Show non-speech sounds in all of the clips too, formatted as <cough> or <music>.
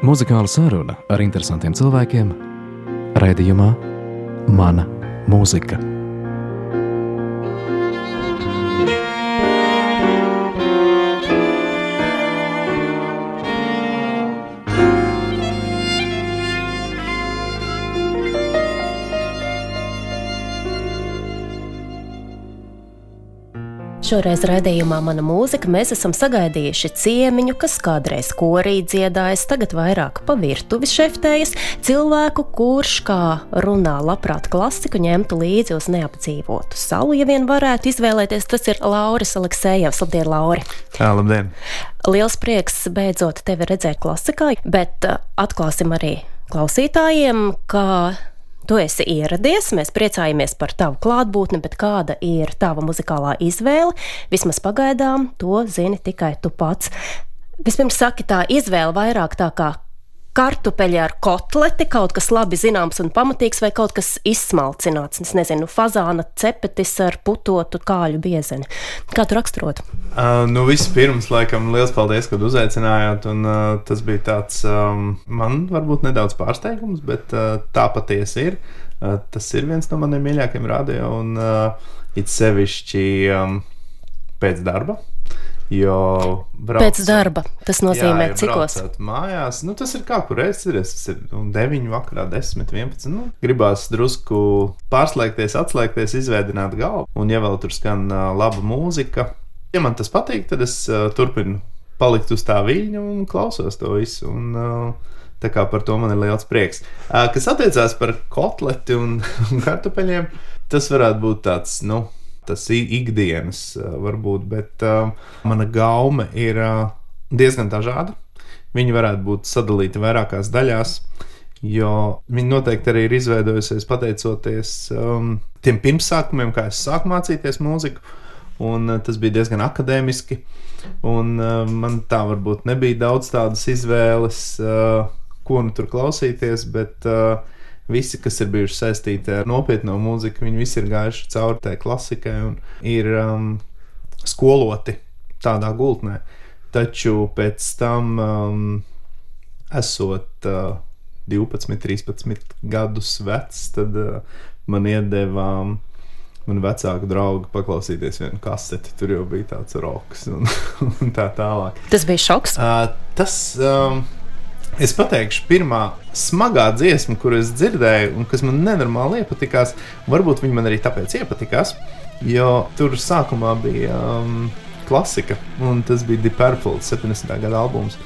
Muzikāla saruna ar interesantiem cilvēkiem - raidījumā Mana mūzika. Šoreiz raidījumā Mana mūzika mēs esam sagaidījuši ciemiņu, kas kādreiz korī dziedājas, tagad vairāk pa virtuvi šeftējas, cilvēku, kurš, kā runā labprāt klasiku, ņemtu līdzi uz neapdzīvotu salu, ja vien varētu izvēlēties. Tas ir Lauris Aleksējevs. Labdien, Lauri! Jā, labdien! Liels prieks beidzot tevi redzēt klasikā, bet uh, atklāsim arī klausītājiem, ka Tu esi ieradies, mēs priecājamies par tavu klātbūtni, bet kāda ir tava muzikālā izvēle? Vismaz pagaidām to zini tikai tu pats. Vispirms saki tā izvēle vairāk tā kā kartupeļi ar kotleti, kaut kas labi zināms un pamatīgs, vai kaut kas izsmalcināts. Es nezinu, fazāna cepetis ar putotu kāļu biezeni. Kā tu raksturot? Uh, nu, vispirms, laikam, liels paldies, ka uzaicinājāt. Un, uh, tas bija tāds, um, man varbūt nedaudz pārsteigums, bet uh, tā patiesi ir. Uh, tas ir viens no maniem mīļākajiem radio, un uh, it sevišķi um, pēc darba. Jo brauc, pēc darba tas nozīmē, jā, ja cikos? Mājās, nu, tas ir kā kur es ir. Tas ir nu, 9, vakarā, 10, 11. Nu, gribās drusku pārslēgties, atslēgties, izveidot galvu. Un, ja vēl tur skan uh, laba mūzika, ja man tas patīk, tad es uh, turpinu palikt uz tā viļņa un klausos to visu. Un, uh, Tā kā par to man ir liels prieks. Uh, kas attiecās par kotleti un, <laughs> un kartupeļiem, tas varētu būt tāds, nu, tas ikdienas varbūt, bet mana gaume ir diezgan dažāda. Viņi varētu būt sadalīti vairākās daļās, jo viņi noteikti arī ir izveidojusies pateicoties um, tiem pirmsākumiem, kā es sāku mācīties mūziku. Un, tas bija diezgan akadēmiski. Un, uh, man tā varbūt nebija daudz tādas izvēles, uh, ko nu tur klausīties, bet uh, visi, kas ir bijuši saistīti ar nopietnu mūziku, viņi visi ir gājuši cauri tai klasikai un ir um, skoloti tādā gultnē. Taču pēc tam, um, esot uh, 12, 13 gadus vecs, tad uh, man iedeva um, man vecāku draugu paklausīties vienu kaseti. Tur jau bija tāds roks un, <laughs> un tā tālāk. Tas bija šoks. Uh, tas, um, Es pateikšu, pirmā smagā dziesma, kuras es dzirdēju, un kas man nenormāli iepatikās, varbūt viņa man arī tāpēc iepatikās, jo tur sākumā bija um, klasika, un tas bija The Purple 70. gada albums.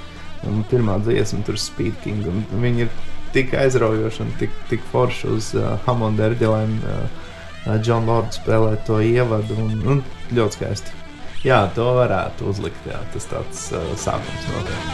Un pirmā dziesma tur Speed King, un viņi ir tik aizraujoši un tik, tik forši uz uh, Hammonda erģelēm. Uh, John Lords spēlē to ievadu, un, un ļoti skaisti. Jā, to varētu uzlikt. Jā, tas tāds uh, sākums noteikti.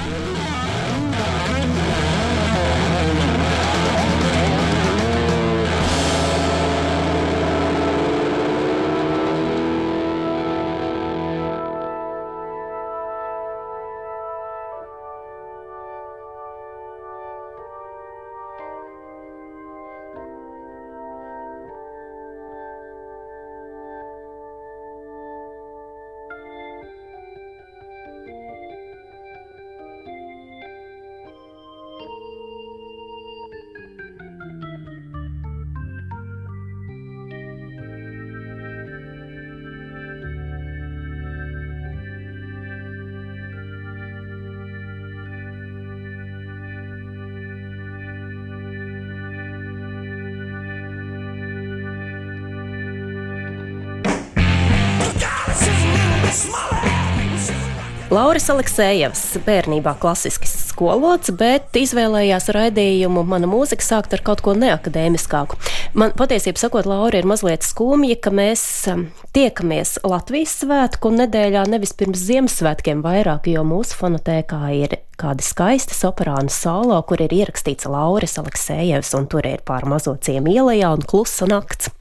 Lauris Aleksējevs bērnībā klasiski skolots, bet izvēlējās raidījumu mana mūzika sākt ar kaut ko neakadēmiskāku. Man patiesībā sakot, Laura ir mazliet skumja, ka mēs um, tiekamies Latvijas svētku nedēļā nevis pirms Ziemassvētkiem vairāk, jo mūsu fonotēkā ir kādi skaisti soprānu solo, kur ir ierakstīts Lauris Aleksējevs, un tur ir pār mazo ciemu ielajā un klusa nakts.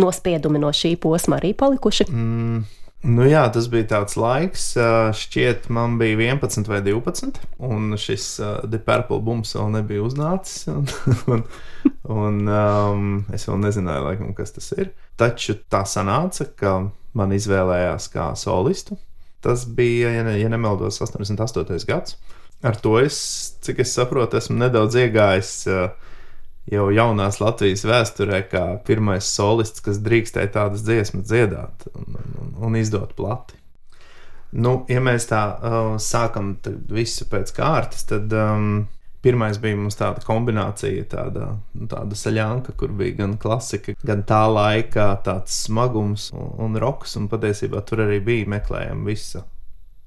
Nospiedumi no šī posma arī palikuši. Mm. Nu jā, tas bija tāds laiks, šķiet, man bija 11 vai 12, un šis The Purple Bums vēl nebija uznācis. <laughs> Un, un, un um, es vēl nezināju, laikam, kas tas ir. Taču tā sanāca, ka man izvēlējās kā solistu. Tas bija, ja, ne, ja nemaldos, 88. gads. ar to es, cik es saprotu, esmu nedaudz iegājis uh, jau jaunās Latvijas vēsturē, kā pirmais solists, kas drīkstēja tādas dziesmas dziedāt un, un, un izdot plati. Nu, ja mēs tā uh, sākam visu pēc kārtas, tad um, Pirmais bija mums tāda kombinācija, tāda, nu, tāda saļanka, kur bija gan klasika, gan tā laika tāds smagums un, un roks. Un patiesībā tur arī bija meklējama visa,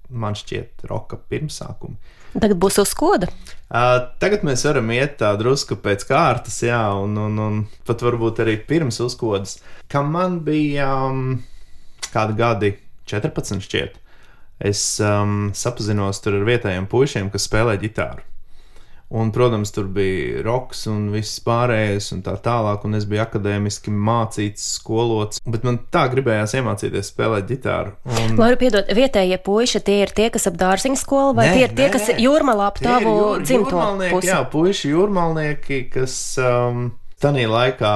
man šķiet, roka pirmsākuma. Tagad būs uzskoda. Uh, tagad mēs varam iet tā drusku pēc kārtas, jā, un, un, un pat varbūt arī pirms uzkodas. Kam man bija um, kādi gadi, 14 šķiet, es um, sapazinos tur ar vietējiem puišiem, kas spēlē ģitāru. Un, protams, tur bija roks un viss pārējais, un tā tālāk. Un es biju akadēmiski mācīts, skolots. Bet man tā gribējās iemācīties spēlēt ģitāru. Un... Laura, piedod, vietējie puiši, tie ir tie, kas ap dārziņu skolu, vai nē, tie ir tie, nē, kas jūrmalā ap tavu jūr, dzimto pusi? Jā, puiši jūrmalnieki, kas. Um, Tanī laikā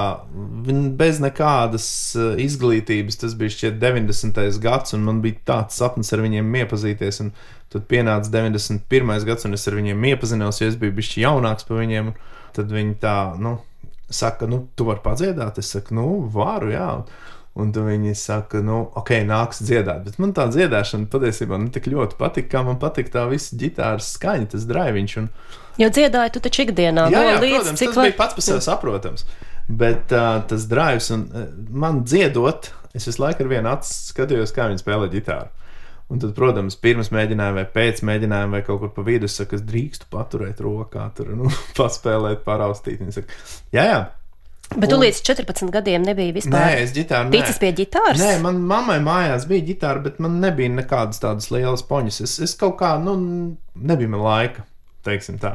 bez nekādas eh, izglītības, tas bija šķiet 90. gads, un man bija tāds sapnis ar viņiem iepazīties. Un tad pienāca 91. gads, un es ar viņiem iepazinos, jo es biju bijis jaunāks par viņiem. Tad viņi tā, nu, saka, nu, tu vari padziedāt. Es saku, nu, varu, jā. Un viņi saka, nu, ok, nāks dziedāt. Bet man tā dziedāšana patiesībā ne tik ļoti patika, kā man patika tā visa ģitāras skaņa, tas drāviņš. Un... Jo dziedāji tu taču ikdienā, jā, jā, līdz, protams, tas var... bija pats par sevi saprotams. Bet uh, tas drāvis un uh, man dziedot, es visu laiku ar vienu acu skatījos, kā viņi spēlē ģitāru. Un tad, protams, pirms mēģinājuma vai pēc mēģinājuma vai kaut kur pa vidu, es saku, es drīkstu paturēt rokā, tur, nu, <laughs> paspēlēt, paraustīt. Viņi saka, jā, jā, Bet tu un... līdz 14 gadiem nebija vispār. Nē, es ģitāru. Ticis pie ģitāras? Nē, man mammai mājās bija ģitāra, bet man nebija nekādas tādas lielas poņas. Es, es kaut kā, nu, nebija man laika, teiksim tā.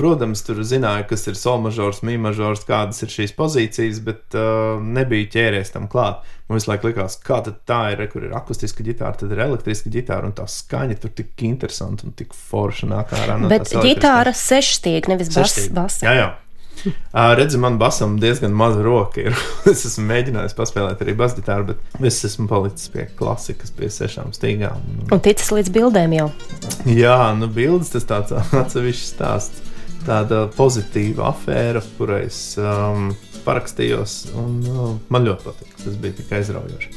Protams, tur zināju, kas ir solmažors, mīmažors, kādas ir šīs pozīcijas, bet uh, nebija ķēries tam klāt. Man visu laiku likās, kā tā ir, kur ir akustiska ģitāra, tad ir elektriska ģitāra, un tā skaņa tur tik interesanta un tik forša nāk ārā. No bet ģitāra sešstīga, nevis basa. Jā, jā. Uh, redzi, man basam diezgan maza roka. Ir. <laughs> es esmu mēģinājis paspēlēt arī basģitāru, bet es esmu palicis pie klasikas, pie sešām stīgām. Un ticis līdz bildēm jau? Jā, nu bildes tas tāds <laughs> atsevišķs stāsts. Tāda pozitīva afēra, kurai es um, parakstījos, un uh, man ļoti patīk. Tas bija tik aizraujoši.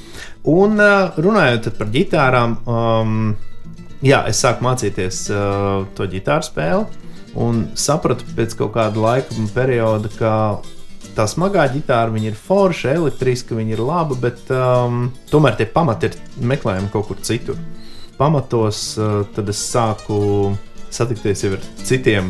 Un uh, runājot par ģitārām, um, jā, es sāku mācīties uh, to ģitāru spēli. Un sapratu pēc kaut kāda laika perioda, ka tā smagā ģitāra ir forša, elektriska, viņa ir laba, bet um, tomēr tie pamati ir meklējami kaut kur citur. Pamatos uh, tad es sāku satikties jau ar citiem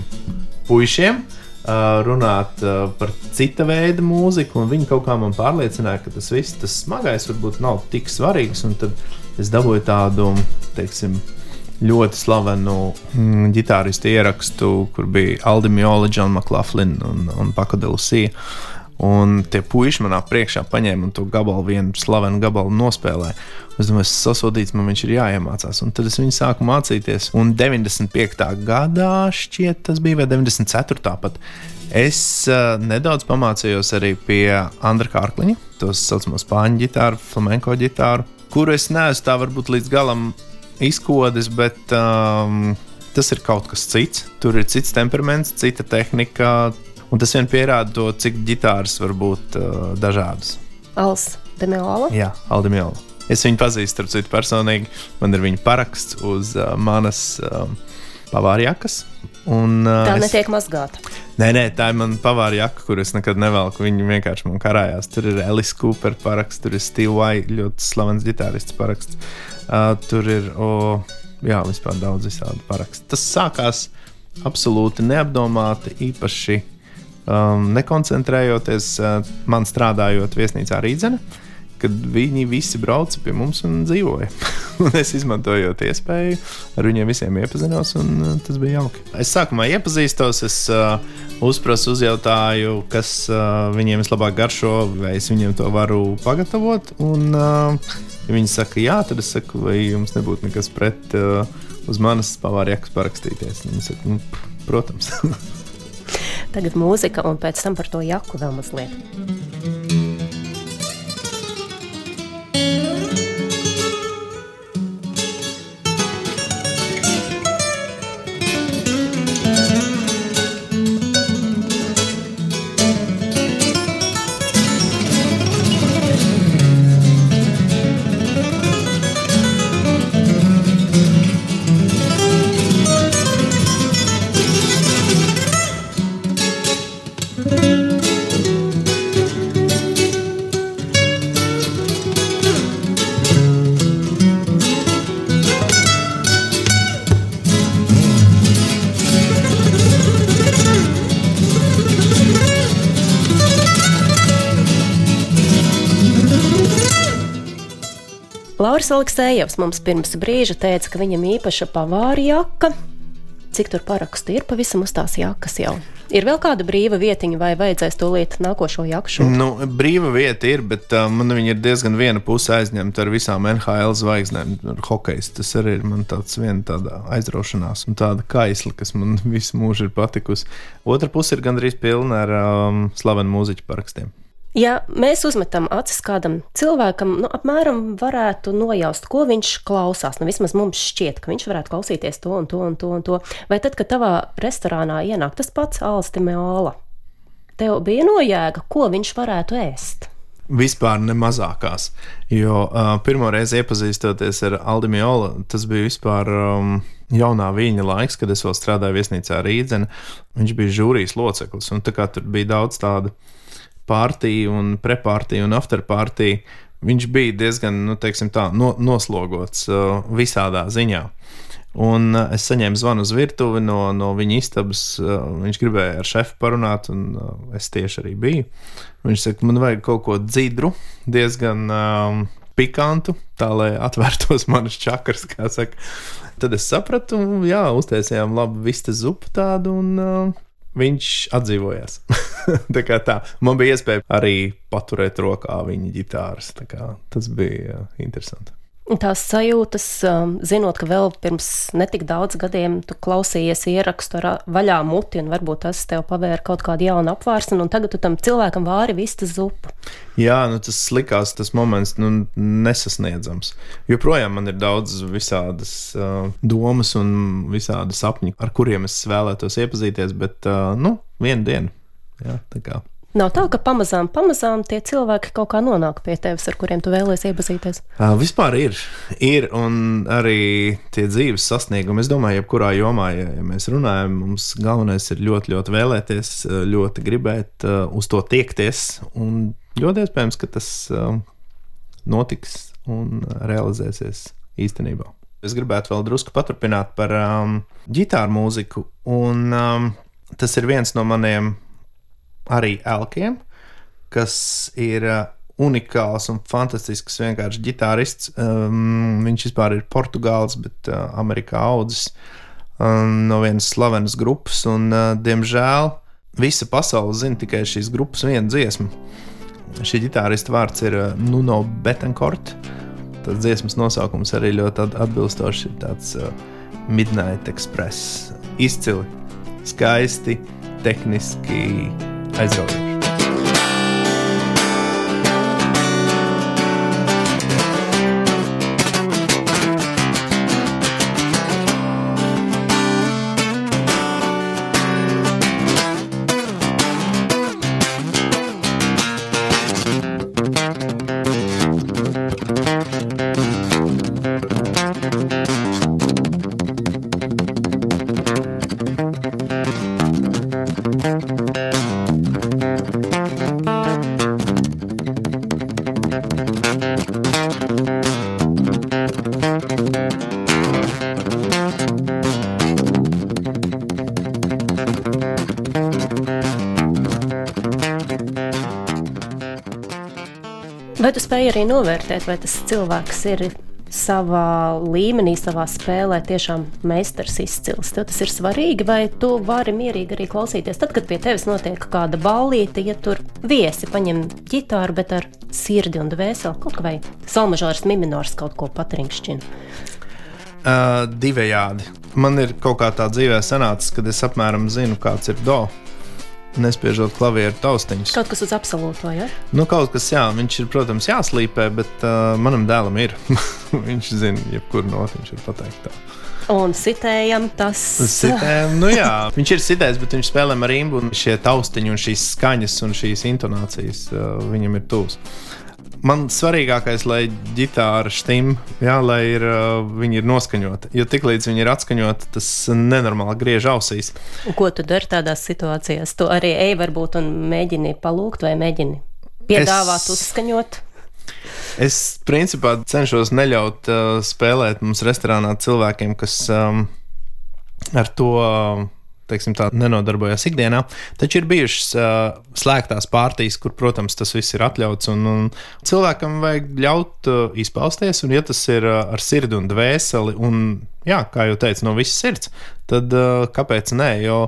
puišiem, uh, runāt uh, par cita veida mūziku, un viņi kaut kā man pārliecināja, ka tas viss, tas smagais, varbūt nav tik svarīgs. Tad es dabūju tādu, teiksim, ļoti slavenu mm, ģitāristu ierakstu, kur bija Aldi Mjola, John McLaughlin un, un Paco de Lucija. Un tie puiši manā priekšā paņēma to gabalu, vienu slavenu gabalu nospēlēja. Es domāju, tas sasodīts, man viņš ir jāiemācās. Un tad es viņu sāku mācīties. Un 95. gadā, šķiet, tas bija vai 94. pat. Es uh, nedaudz pamācījos arī pie Andra Kārkliņa, tos saucamo spāņu ģitāru, flamenko ģitāru, kuru es neesmu tā varbūt līdz galam izkodes, bet um, tas ir kaut kas cits. Tur ir cits temperaments, cita tehnika, un tas vien pierāda to, cik ģitāras var būt uh, dažādas. Alans Demiola? Jā, Aldemiola. Es viņu pazīstu, starp citu, personīgi. Man ir viņa paraksts uz uh, manas um, pavārjakas. Un, uh, tā netiek es... mazgāta. Nē, nē, tā ir mana pavāra jaka, kuras nekad nevelku. Viņa vienkārši man karājās. Tur ir Elisa Cooper paraksts, tur ir Steve Vai, ļoti slavens ģitārists paraksts. Uh, tur ir o, jā, vispār daudz visādi parakstu. Tas sākās absolūti neapdomāti, īpaši um, nekoncentrējoties uh, man strādājot viesnīcā Rīdzenē. Kad viņi visi brauca pie mums un dzīvoja. <laughs> un es izmantoju iespēju, ar viņiem visiem iepazinos, un uh, tas bija jauki. Es sākumā iepazīstos, es uh, uzprasu, uzjautāju, kas uh, viņiem vislabāk garšo, vai es viņiem to varu pagatavot. Un, uh, Ja viņi saka, jā, tad es saku, vai jums nebūtu nekas pret uh, uz manas pavāriekas parakstīties. Viņi saka, nu, protams. <laughs> Tagad mūzika, un pēc tam par to jaku vēl mazliet. Lauris Aleksējevs mums pirms brīža teica, ka viņam īpaša pavāra jaka. Cik tur parakstu ir pavisam uz tās jakas jau? Ir vēl kāda brīva vietiņa, vai vajadzēs tūlīt nākošo jakšu? Nu, brīva vieta ir, bet uh, man viņa ir diezgan viena puse aizņemta ar visām NHL zvaigznēm. Hokejs tas arī ir man tāds viena tāda aizraušanās un tāda kaisla, kas man <laughs> visu mūžu ir patikusi. Otra puse ir gandrīz pilna ar um, slavenu mūziķu parakstiem. Ja mēs uzmetam acis kādam cilvēkam, nu, apmēram varētu nojaust, ko viņš klausās. Nu, vismaz mums šķiet, ka viņš varētu klausīties to un to un to. Un to. Vai tad, kad tavā restorānā ienāk tas pats Alstimeola, tev bija nojēga, ko viņš varētu ēst? Vispār ne mazākās. Jo uh, pirmo reizi iepazīstoties ar Aldimiola, tas bija vispār um, jaunā viņa laiks, kad es vēl strādāju viesnīcā Rīdzenē. Viņš bija žūrijas loceklis, un tā kā tur bija daudz tādu pārtī un prepārtī un afterpārtī, viņš bija diezgan nu, tā, no, noslogots uh, visādā ziņā. Un uh, es saņēmu zvanu uz virtuvi no, no viņa istabas. Uh, viņš gribēja ar šefu parunāt, un uh, es tieši arī biju. Viņš saka, man vajag kaut ko dzidru, diezgan um, pikantu, tā lai atvērtos <laughs> manas čakras, kā saka. Tad es sapratu, jā, uztaisījām labu vistas zupu tādu, un uh, viņš atdzīvojās. <laughs> tā kā tā, man bija iespēja arī paturēt rokā viņa ģitāras. Tas bija interesanti. Tās sajūtas, um, zinot, ka vēl pirms netik daudz gadiem tu klausījies ierakstu ar vaļā muti, un varbūt tas tev pavēra kaut kādu jaunu apvārsni, un tagad tu tam cilvēkam vāri vistas zupu. Jā, nu tas likās tas moments nu, nesasniedzams. Joprojām man ir daudz visādas uh, domas un visādi sapņi, ar kuriem es vēlētos iepazīties, bet uh, nu, vienu dienu. Jā, tā kā. Nav tā, ka pamazām, pamazām tie cilvēki kaut kā nonāk pie tevis, ar kuriem tu vēlēsies iepazīties. Uh, vispār ir. Ir arī tie dzīves sasniegumi. Es domāju, jebkurā jomā, ja, ja mēs runājam, mums galvenais ir ļoti, ļoti vēlēties, ļoti gribēt uh, uz to tiekties. Un ļoti iespējams, ka tas uh, notiks un realizēsies īstenībā. Es gribētu vēl drusku paturpināt par um, ģitāru mūziku. Un, um, tas ir viens no maniem arī elkiem, kas ir uh, unikāls un fantastisks vienkārši ģitārists. Um, viņš vispār ir portugāls, bet uh, Amerikā audzis um, no vienas slavenas grupas, un uh, diemžēl visa pasaule zina tikai šīs grupas vienu dziesmu. Šī ģitārista vārds ir uh, Nuno Betancourt. Tas dziesmas nosaukums arī ļoti atbilstošs ir tāds uh, Midnight Express. Izcili, skaisti, tehniski aizraujoši. Vai arī novērtēt, vai tas cilvēks ir savā līmenī, savā spēlē tiešām meistars izcils? Tev tas ir svarīgi, vai tu vari mierīgi arī klausīties? Tad, kad pie tevis notiek kāda ballīte, ja tur viesi paņem ģitāru, bet ar sirdi un dvēseli kaut vai salmažārs miminors kaut ko patrinkšķina. Uh, divējādi. Man ir kaut kā tā dzīvē sanācis, kad es apmēram zinu, kāds ir do nespiežot klavieru taustiņus. Kaut kas uz absolūto, ja? Nu, kaut kas, jā, viņš ir, protams, jāslīpē, bet uh, manam dēlam ir. <laughs> viņš zina, jebkuru noti viņš var pateikt. Tā. Un sitējam tas. Sitējam, nu jā, <laughs> viņš ir sitējis, bet viņš spēlē ar rimbu un šie taustiņi un šīs skaņas un šīs intonācijas uh, viņam ir tūs man svarīgākais, lai ģitāra štim, jā, lai ir, uh, viņi ir noskaņoti. Jo tiklīdz viņi ir atskaņoti, tas nenormāli griež ausīs. Un ko tu dari tādās situācijās? Tu arī ej, varbūt, un mēģini palūgt vai mēģini piedāvāt, es... uzskaņot. Es principā cenšos neļaut uh, spēlēt mums restorānā cilvēkiem, kas um, ar to uh, teiksim, tā, nenodarbojos ikdienā. Taču ir bijušas uh, slēgtās pārtīs, kur, protams, tas viss ir atļauts. Un, un cilvēkam vajag ļaut uh, izpausties, un ja tas ir uh, ar sirdi un dvēseli, un, jā, kā jau teicu, no visas sirds, tad uh, kāpēc nē? Jo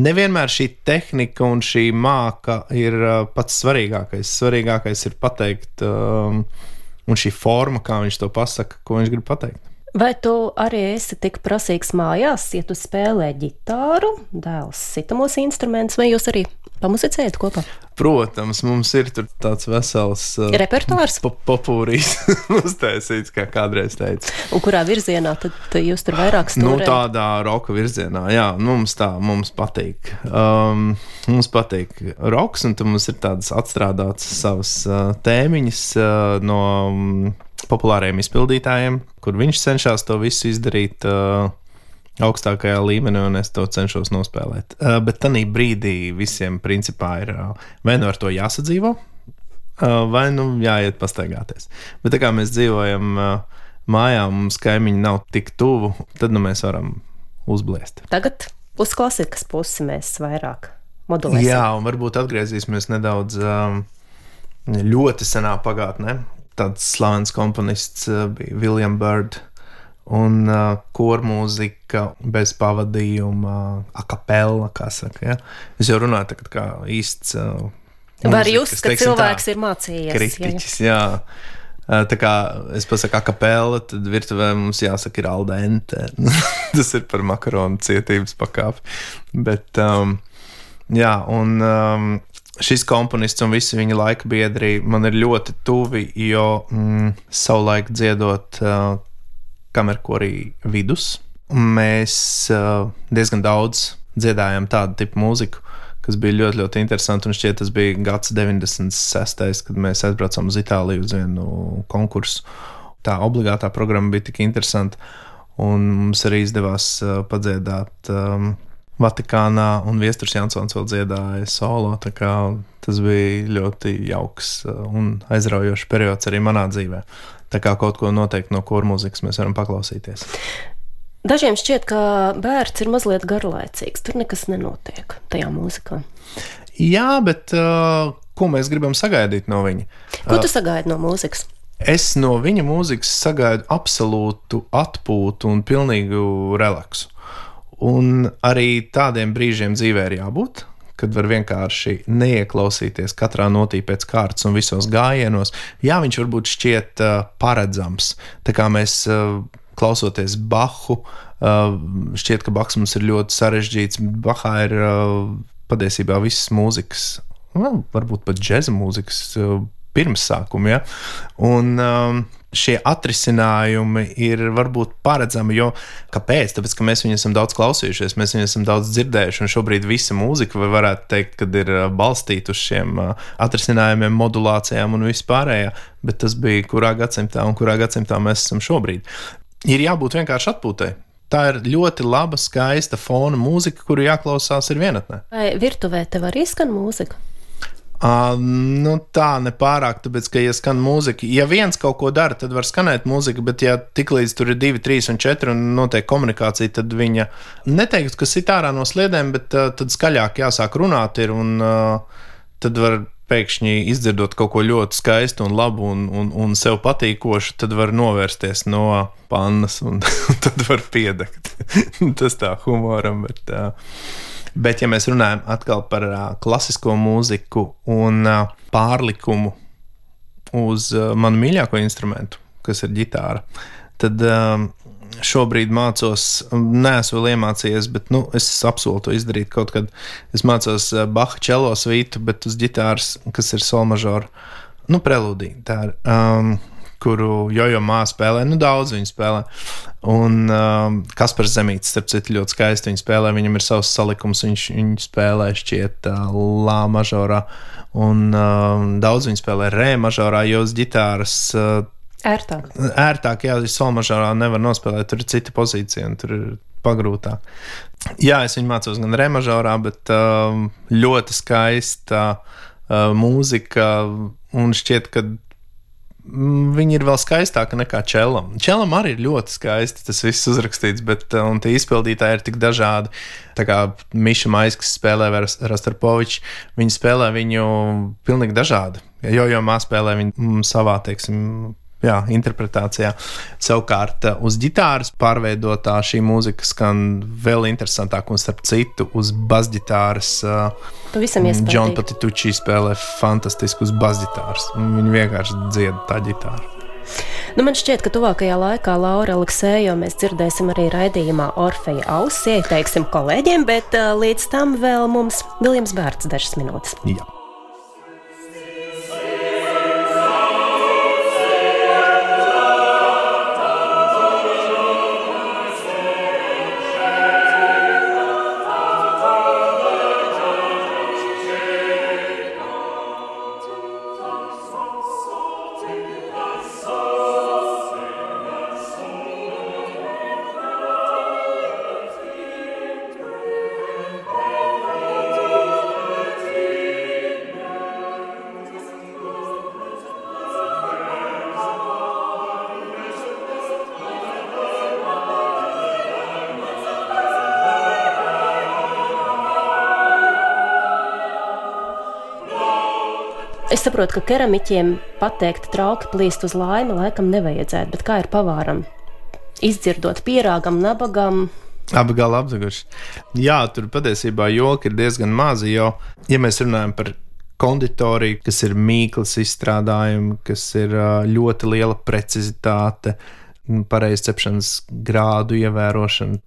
nevienmēr šī tehnika un šī māka ir uh, pats svarīgākais. Svarīgākais ir pateikt, um, un šī forma, kā viņš to pasaka, ko viņš grib pateikt. Vai tu arī esi tik prasīgs mājās, ja tu spēlē ģitāru, dēls sitamos instrumentus, vai jūs arī pamuzicējat kopā? Protams, mums ir tāds vesels uh, repertuārs. Po popūrīs <laughs> uztaisīts, kā kādreiz teica. Un kurā virzienā tad jūs tur vairāk stūrējat? Nu, tādā roka virzienā, jā, mums tā, mums patīk. Um, mums patīk roks, un tur mums ir tādas atstrādātas savas uh, tēmiņas uh, no um, populāriem izpildītājiem, kur viņš cenšas to visu izdarīt. Uh, augstākajā līmenī, un es to cenšos nospēlēt. Uh, bet tajā brīdī visiem principā ir uh, vai nu ar to jāsadzīvo, uh, vai nu jāiet pastaigāties. Bet tā kā mēs dzīvojam uh, mājā, mums kaimiņi nav tik tuvu, tad nu, mēs varam uzbliest. Tagad uz klasikas pusi mēs vairāk modulēsim. Jā, un varbūt atgriezīsimies nedaudz um, ļoti senā pagātnē. Tāds slavens komponists uh, bija William Bird un uh, kormūzika bez pavadījuma, akapela, kā saka. Ja? Es jau runāju tā kā īsts. Uh, Var jūs, ka teiksim, cilvēks tā, ir mācījies. Kritiķis, jā. jā. Tā kā es pasaku, akapela, tad virtuvē mums jāsaka, ir aldente. <laughs> Tas ir par makaronu cietības pakāpi. Bet, um, jā, un um, šis komponists un visi viņa laika biedri man ir ļoti tuvi, jo mm, savulaik dziedot uh, kamerkorī vidus. Mēs uh, diezgan daudz dziedājām tādu tipu mūziku, kas bija ļoti, ļoti interesanti. Un šķiet, tas bija gads 96. kad mēs aizbraucām uz Itāliju uz vienu konkursu. Tā obligātā programma bija tik interesanta, un mums arī izdevās uh, padziedāt um, Vatikānā, un Viestures Jansons vēl dziedāja solo. Tas bija ļoti jauks uh, un aizraujošs periods arī manā dzīvē. Tā kā kaut ko noteikti no kora mūzikas mēs varam paklausīties. Dažiem šķiet, ka bērns ir mazliet garlaicīgs. Tur nekas nenotiek tajā mūzikā. Jā, bet uh, ko mēs gribam sagaidīt no viņa? Ko tu uh, sagaidi no mūzikas? Es no viņa mūzikas sagaidu absolūtu atpūtu un pilnīgu relaksu. Un arī tādiem brīžiem dzīvē ir jābūt kad var vienkārši neieklausīties katrā notī pēc kārtas un visos gājienos. Jā, viņš varbūt šķiet uh, paredzams. Tā kā mēs uh, klausoties Bahu, uh, šķiet, ka Baks mums ir ļoti sarežģīts. Bahā ir uh, patiesībā visas mūzikas, well, varbūt pat džēza mūzikas uh, pirmsākumi. Ja? Un, um, šie atrisinājumi ir varbūt paredzami. Jo kāpēc? Tāpēc, ka mēs viņu esam daudz klausījušies, mēs viņu esam daudz dzirdējuši, un šobrīd visa mūzika, vai varētu teikt, kad ir balstīta uz šiem atrisinājumiem, modulācijām un vispārējā. Bet tas bija kurā gadsimtā un kurā gadsimtā mēs esam šobrīd. Ir jābūt vienkārši atpūtai. Tā ir ļoti laba, skaista fona mūzika, kuru jāklausās ir vienatnē. Vai virtuvē tev arī skan mūzika? Uh, nu, tā nepārāk, tāpēc, ka, ja skan mūzika, ja viens kaut ko dara, tad var skanēt mūzika, bet, ja tiklīdz tur ir divi, trīs un četri un notiek komunikācija, tad viņa neteiktu, ka sit ārā no sliedēm, bet uh, tad skaļāk jāsāk runāt, ir, un uh, tad var pēkšņi izdzirdot kaut ko ļoti skaistu un labu un, un, un sev patīkošu, tad var novērsties no pannas un <laughs> tad var piedegt. <laughs> Tas tā humoram, bet. Uh, Bet, ja mēs runājam atkal par uh, klasisko mūziku un uh, pārlikumu uz uh, manu mīļāko instrumentu, kas ir ģitāra, tad uh, šobrīd mācos, neesmu vēl iemācījies, bet nu, es apsolu to izdarīt kaut kad. Es mācos Baha čelo svītu, bet uz ģitāras, kas ir solmažora, nu, prelūdija. Tā ir. Um, kuru jojo māsa spēlē. Nu, daudz viņa spēlē. Un um, Kaspars Zemīts, starp citu, ļoti skaisti viņa spēlē. Viņam ir savs salikums, viņš viņu spēlē šķiet uh, Lā mažorā. Un um, daudz viņa spēlē Rē mažorā, jo uz ģitāras. Uh, Ērtāk. Ērtāk, jā, ja solmažorā nevar nospēlēt, tur ir cita pozīcija un tur ir pagrūtāk. Jā, es viņu mācos gan remažorā, bet um, ļoti skaista uh, mūzika. Un šķiet, ka mm, viņi ir vēl skaistāki nekā Čelam. Čelam arī ir ļoti skaisti tas viss uzrakstīts, bet uh, tie izpildītāji ir tik dažādi. Tā kā Miša Maiskas spēlē vai Rastarpovičs, viņi spēlē viņu pilnīgi dažādi. Jo mākslā spēlē viņu mm, savā, teiksim, jā, interpretācijā. Savukārt eh, uz ģitāras pārveidotā šī mūzika skan vēl interesantāk, un starp citu, uz basģitāras. Pavisam iespējams. Džona Patitucci spēlē fantastiski uz basģitāras. Viņa vienkārši dzied tā ģitāra. Nu, man šķiet, ka tuvākajā laikā Laura Aleksēju mēs dzirdēsim arī raidījumā Orfeja ausi, ieteiksim kolēģiem, bet uh, līdz tam vēl mums Viljams Bērts dažas minūtes. Jā. Es saprotu, ka keramiķiem pateikt, trauki plīst uz laimi, laikam nevajadzētu, bet kā ir pavāram? Izdzirdot pierāgam, nabagam. Gala apzaguši. Jā, tur patiesībā joki ir diezgan mazi, jo, ja mēs runājam par konditoriju, kas ir mīklas izstrādājumi, kas ir ļoti liela precizitāte, pareizs cepšanas grādu ievērošana,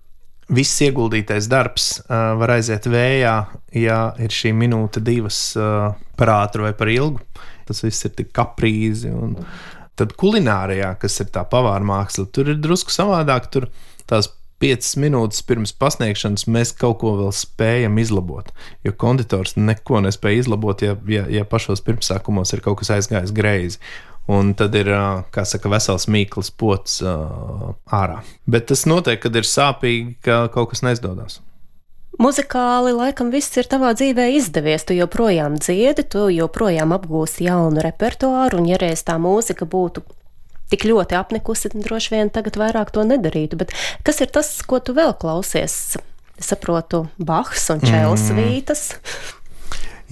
viss ieguldītais darbs uh, var aiziet vējā, ja ir šī minūte, divas uh, par ātru vai par ilgu. Tas viss ir tik kaprīzi. Un tad kulinārijā, kas ir tā pavāra māksla, tur ir drusku savādāk. Tur tās piecas minūtes pirms pasniegšanas mēs kaut ko vēl spējam izlabot. Jo konditors neko nespēja izlabot, ja, ja, ja pašos pirmsākumos ir kaut kas aizgājis greizi. Un tad ir, kā saka, vesels mīklas pots ārā. Bet tas notiek, kad ir sāpīgi, ka kaut kas neizdodas. Muzikāli laikam viss ir tavā dzīvē izdevies. Tu joprojām dziedi, tu joprojām apgūsi jaunu repertuāru, un ja reiz tā mūzika būtu tik ļoti apnikusi, tad droši vien tagad vairāk to nedarītu. Bet kas ir tas, ko tu vēl klausies? Es saprotu, Bahs un Čēlis mm. Vītas.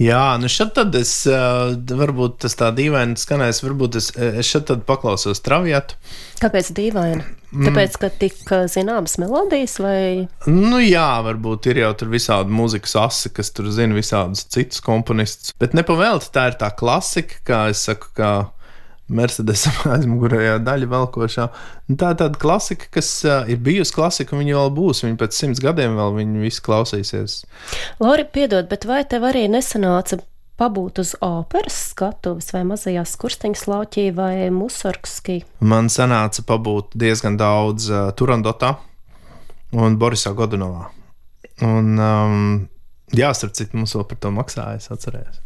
Jā, nu šeit tad es, varbūt tas tā dīvaini skanēs, varbūt es, es šeit tad paklausos travietu. Kāpēc dīvaini? Mm. Tāpēc, ka tik zināmas melodijas vai? Nu jā, varbūt ir jau tur visādi mūzikas asi, kas tur zina visādus citus komponistus, bet nepavēlti tā ir tā klasika, kā es saku, kā Mercedes <laughs> aizmugurējā daļa velkošā. Nu, tā ir tāda klasika, kas ir bijusi klasika, un viņa vēl būs. Viņa pēc simts gadiem vēl viņi visi klausīsies. Lori, piedod, bet vai tev arī nesanāca pabūt uz operas skatuves vai mazajā skursteņa lauķī vai musorgskī? Man sanāca pabūt diezgan daudz uh, Turandotā un Borisā Godunovā. Un, um, Jā, starp citu, mums vēl par to maksāja. Es atceros,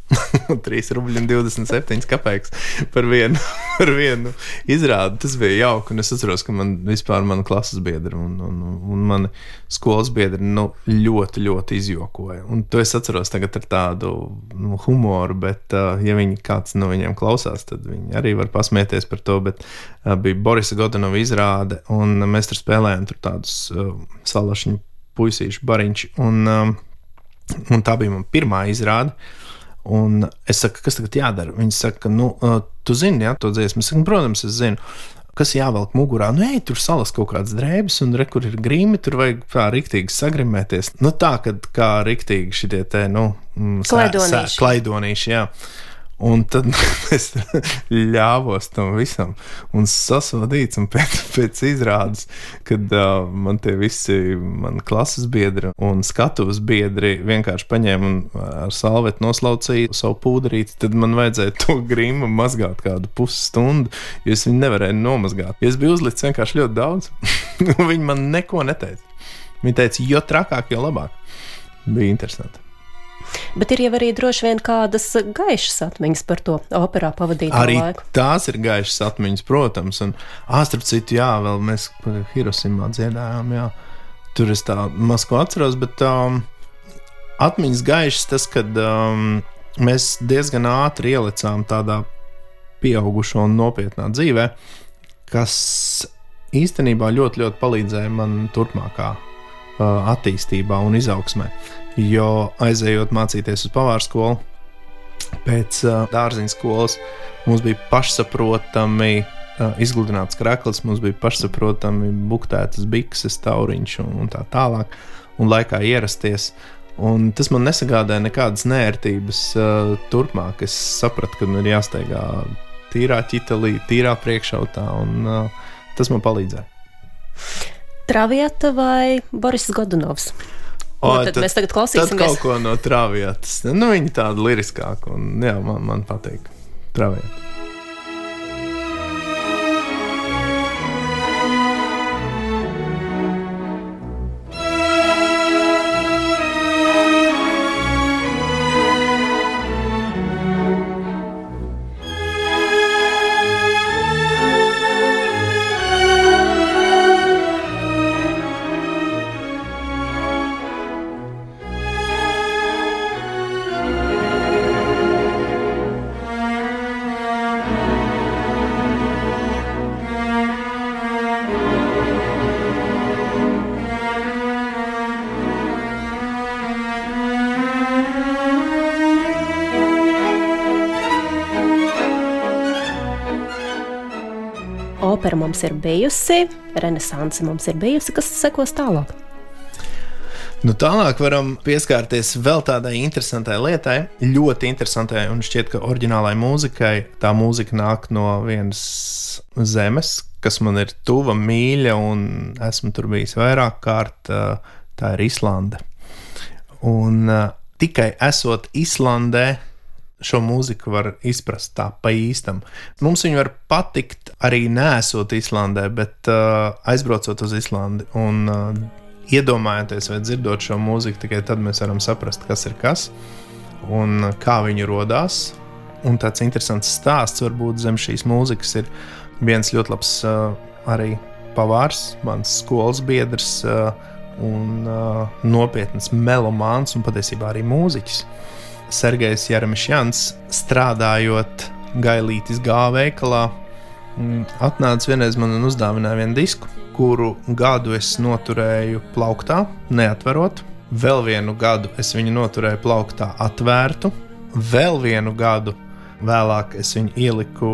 3,27 kopēks par vienu, <laughs> par vienu izrādi. Tas bija jauki. Es atceros, ka man vispār mana klases biedra un, un, un mani skolas biedri nu, ļoti, ļoti izjokoja. Un to es atceros tagad ar tādu nu, humoru, bet, uh, ja viņi kāds no viņiem klausās, tad viņi arī var pasmieties par to. Bet uh, bija Borisa Godunova izrāde, un mēs tur spēlējām tur tādus uh, salašņu puisīšu bariņš. Un, um, Un tā bija mana pirmā izrāde. Un es saku, kas tagad jādara? Viņi saka, nu, tu zini, jā, to dziesmu. Es saku, protams, es zinu. Kas jāvelk mugurā? Nu, ej, tur salas kaut kādas drēbes, un re, kur ir grīmi, tur vajag tā rīktīgi sagrimēties. Nu, tā, kad kā rīktīgi šitie te, nu, klaidonīši. klaidonīši jā. Un tad <laughs> es ļāvos tam visam, un sasodīts, un pēc, pēc izrādes, kad uh, man tie visi mani klases biedri un skatuves biedri vienkārši paņēma un ar salvetu noslaucīja savu pūderīti, tad man vajadzēja to grimu mazgāt kādu pusstundu, jo es viņu nevarēju nomazgāt. Ja es biju uzlicis vienkārši ļoti daudz, <laughs> viņi man neko neteica. Viņi teica, jo trakāk, jo labāk. Bija interesanti. Bet ir jau arī droši vien kādas gaišas atmiņas par to operā pavadīto arī laiku. Tās ir gaišas atmiņas, protams. Un, āstrap citu, jā, vēl mēs Hirosimā dziedājām, jā. Tur es tā maz ko atceros, bet um, atmiņas gaišas tas, kad um, mēs diezgan ātri ielicām tādā pieaugušo un nopietnā dzīvē, kas īstenībā ļoti, ļoti palīdzēja man turpmākā uh, attīstībā un izaugsmē. Jo aizejot mācīties uz pavāru skolu, pēc uh, dārziņa skolas mums bija pašsaprotami uh, izgludināts krekls, mums bija pašsaprotami buktētas bikses, tauriņš un, un tā tālāk, un laikā ierasties. Un tas man nesagādāja nekādas nērtības uh, turpmāk. Es sapratu, ka man ir jāsteigā tīrā ķitelī, tīrā priekšautā, un uh, tas man palīdzēja. Travieta vai Boris Godunovs? O, tad, tad mēs tagad klausīsimies. Tad kaut ko no travietas. Nu, viņa tāda liriskāka un jā, man, man patīk travieta. Mums ir bijusi, renesanse mums ir bijusi, kas sekos tālāk. Nu, tālāk varam pieskarties vēl tādai interesantai lietai, ļoti interesantai, un šķiet, ka oriģinālai mūzikai tā mūzika nāk no vienas zemes, kas man ir tuva, mīļa, un esmu tur bijis vairāk kārt. Tā ir Islande. Un tikai esot Islandē, šo mūziku var izprast tā pa īstam. Mums viņa var patikt arī nesot Islandē, bet uh, aizbraucot uz Islandi un uh, iedomājoties vai dzirdot šo mūziku, tikai tad mēs varam saprast, kas ir kas un kā viņa radās. Un tāds interesants stāsts varbūt zem šīs mūzikas ir viens ļoti labs uh, arī pavārs, mans skolas biedrs uh, un uh, nopietns melomāns un patiesībā arī mūziķis. Sergejs Jeremišjans, strādājot Gailītis gāveikalā, mm, atnāca vienreiz man un uzdāvināja vienu disku, kuru gadu es noturēju plauktā, neatverot. Vēl vienu gadu es viņu noturēju plauktā atvērtu, vēl vienu gadu vēlāk es viņu ieliku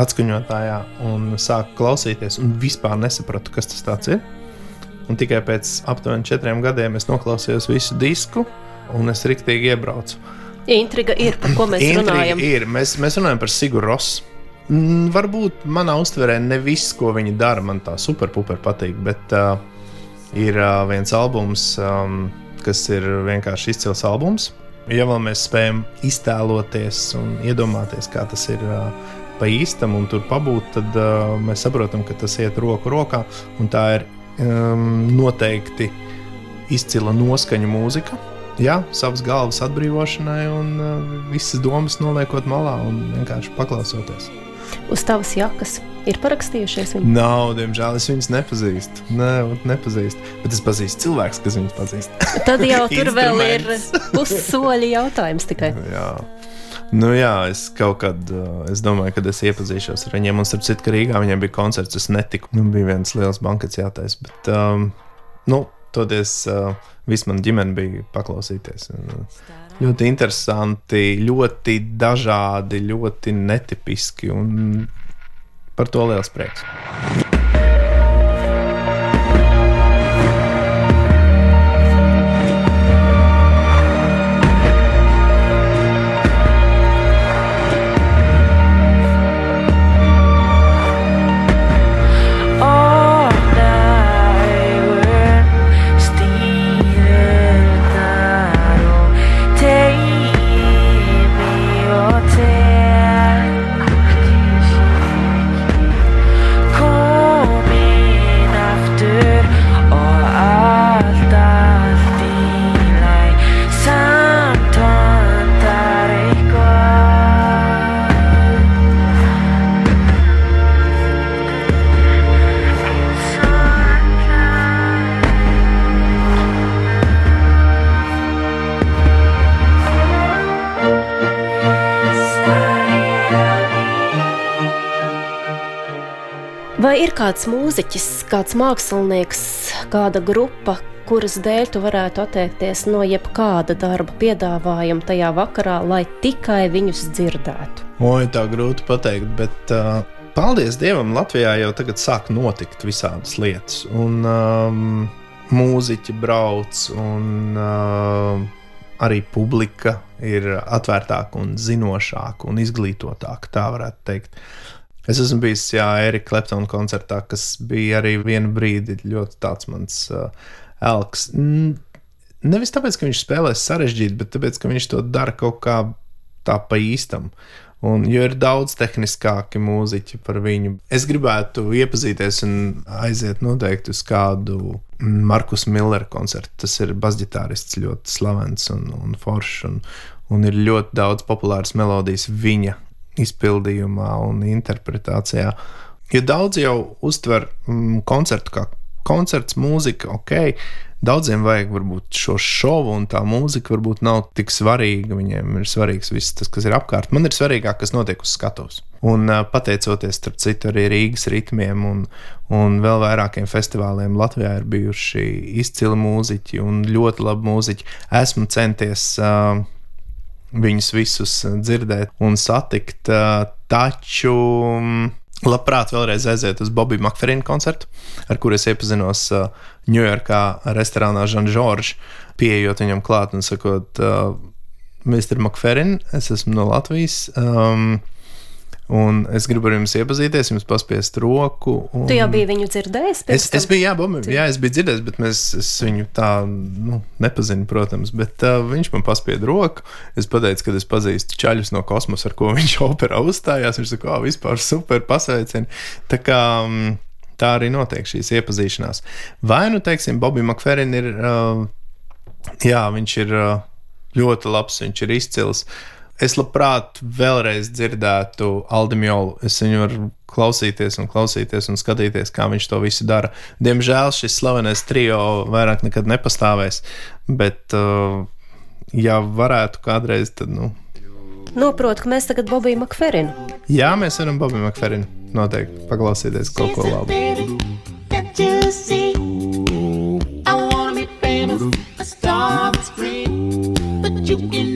atskaņotājā un sāku klausīties, un vispār nesapratu, kas tas ir. Un tikai pēc aptuveni četriem gadiem es noklausījos visu disku, un es riktīgi iebraucu. Intriga ir, par ko mēs Intriga runājam. Ir. Mēs, mēs runājam par Siguru Rosu. Mm, varbūt manā uztverē ne viss, ko viņi dara, man tā superpuper patīk, bet uh, ir uh, viens albums, um, kas ir vienkārši izcils albums. Ja vēl mēs spējam iztēloties un iedomāties, kā tas ir uh, pa īstam un tur pabūt, tad uh, mēs saprotam, ka tas iet roku rokā un tā ir um, noteikti izcila noskaņu mūzika jā, savas galvas atbrīvošanai un uh, visas domas noliekot malā un vienkārši paklausoties. Uz tavas jakas ir parakstījušies viņi? Nav, diemžēl es viņus nepazīstu. Nē, nepazīstu. Bet es pazīstu cilvēkus, kas viņus pazīst. Tad jau <laughs> tur vēl ir pussoļi jautājums tikai. jā. Nu, jā, es kaut kad, uh, es domāju, kad es iepazīšos ar viņiem. Un, starp citu, ka Rīgā viņiem bija koncerts, es netiku. Nu, bija viens liels bankets jātais. Bet, um, nu, toties. Uh, Viss man ģimene bija paklausīties. Ļoti interesanti, ļoti dažādi, ļoti netipiski. Un par to liels prieks. Ir kāds mūziķis, kāds mākslinieks, kāda grupa, kuras dēļ tu varētu atteikties no jebkāda darba piedāvājuma tajā vakarā, lai tikai viņus dzirdētu? Oi, tā grūti pateikt, bet uh, paldies Dievam, Latvijā jau tagad sāk notikt visādas lietas. Un um, mūziķi brauc, un uh, arī publika ir atvērtāka un zinošāka un izglītotāka, tā varētu teikt. Es esmu bijis Erika Kleptona koncertā, kas bija arī vienu brīdi ļoti tāds mans uh, elks. Nevis tāpēc, ka viņš spēlē sarežģīti, bet tāpēc, ka viņš to dara kaut kā tā pa īstam. Un, jo ir daudz tehniskāki mūziķi par viņu. Es gribētu iepazīties un aiziet noteikti uz kādu Markus Millera koncertu. Tas ir basģitārists, ļoti slavens un, un foršs. Un, un ir ļoti daudz populāras melodijas viņa izpildījumā un interpretācijā. Jo daudz jau uztver mm, koncertu kā koncerts, mūzika, ok. Daudziem vajag varbūt šo šovu, un tā mūzika varbūt nav tik svarīga. Viņiem ir svarīgs viss tas, kas ir apkārt. Man ir svarīgāk, kas notiek uz skatuves. Un pateicoties, starp citu, arī Rīgas ritmiem un, un vēl vairākiem festivāliem Latvijā ir bijuši izcili mūziķi un ļoti labi mūziķi. Esmu centies uh, viņus visus dzirdēt un satikt, uh, taču. Um, Labprāt, vēlreiz aiziet uz Bobija Makferina koncertu, ar kuru es iepazinos Ņujorkā, uh, restorānā Žanžoržs, pieejot viņam klāt un sakot, Mr. Makferin, es esmu no Latvijas. Um, Un es gribu ar jums iepazīties, jums paspiest roku. Un... Tu jau biji viņu dzirdējis? Es, es biju, jā, bomi, jā, es biju dzirdējis, bet mēs, es viņu tā nu, nepazinu, protams. Bet uh, viņš man paspieda roku. Es pateicu, ka es pazīstu čaļus no kosmosa, ar ko <laughs> viņš operā uzstājās. Viņš saka, oh, vispār super pasveicini. Tā kā. Um, Tā arī notiek šīs iepazīšanās. Vai nu, teiksim, Bobija Makferina ir, uh, jā, viņš ir uh, ļoti labs, viņš ir izcils. Uh, es labprāt vēlreiz dzirdētu Aldimiolu. Es viņu varu klausīties un klausīties un skatīties, kā viņš to visu dara. Diemžēl šis slavenais trio vairāk nekad nepastāvēs, bet, uh, ja varētu kādreiz, tad. Nu, Noprotu, ka mēs tagad Bobiju Makferinu. Jā, mēs varam Bobiju Makferinu noteikti paklausīties kaut ko labu. You can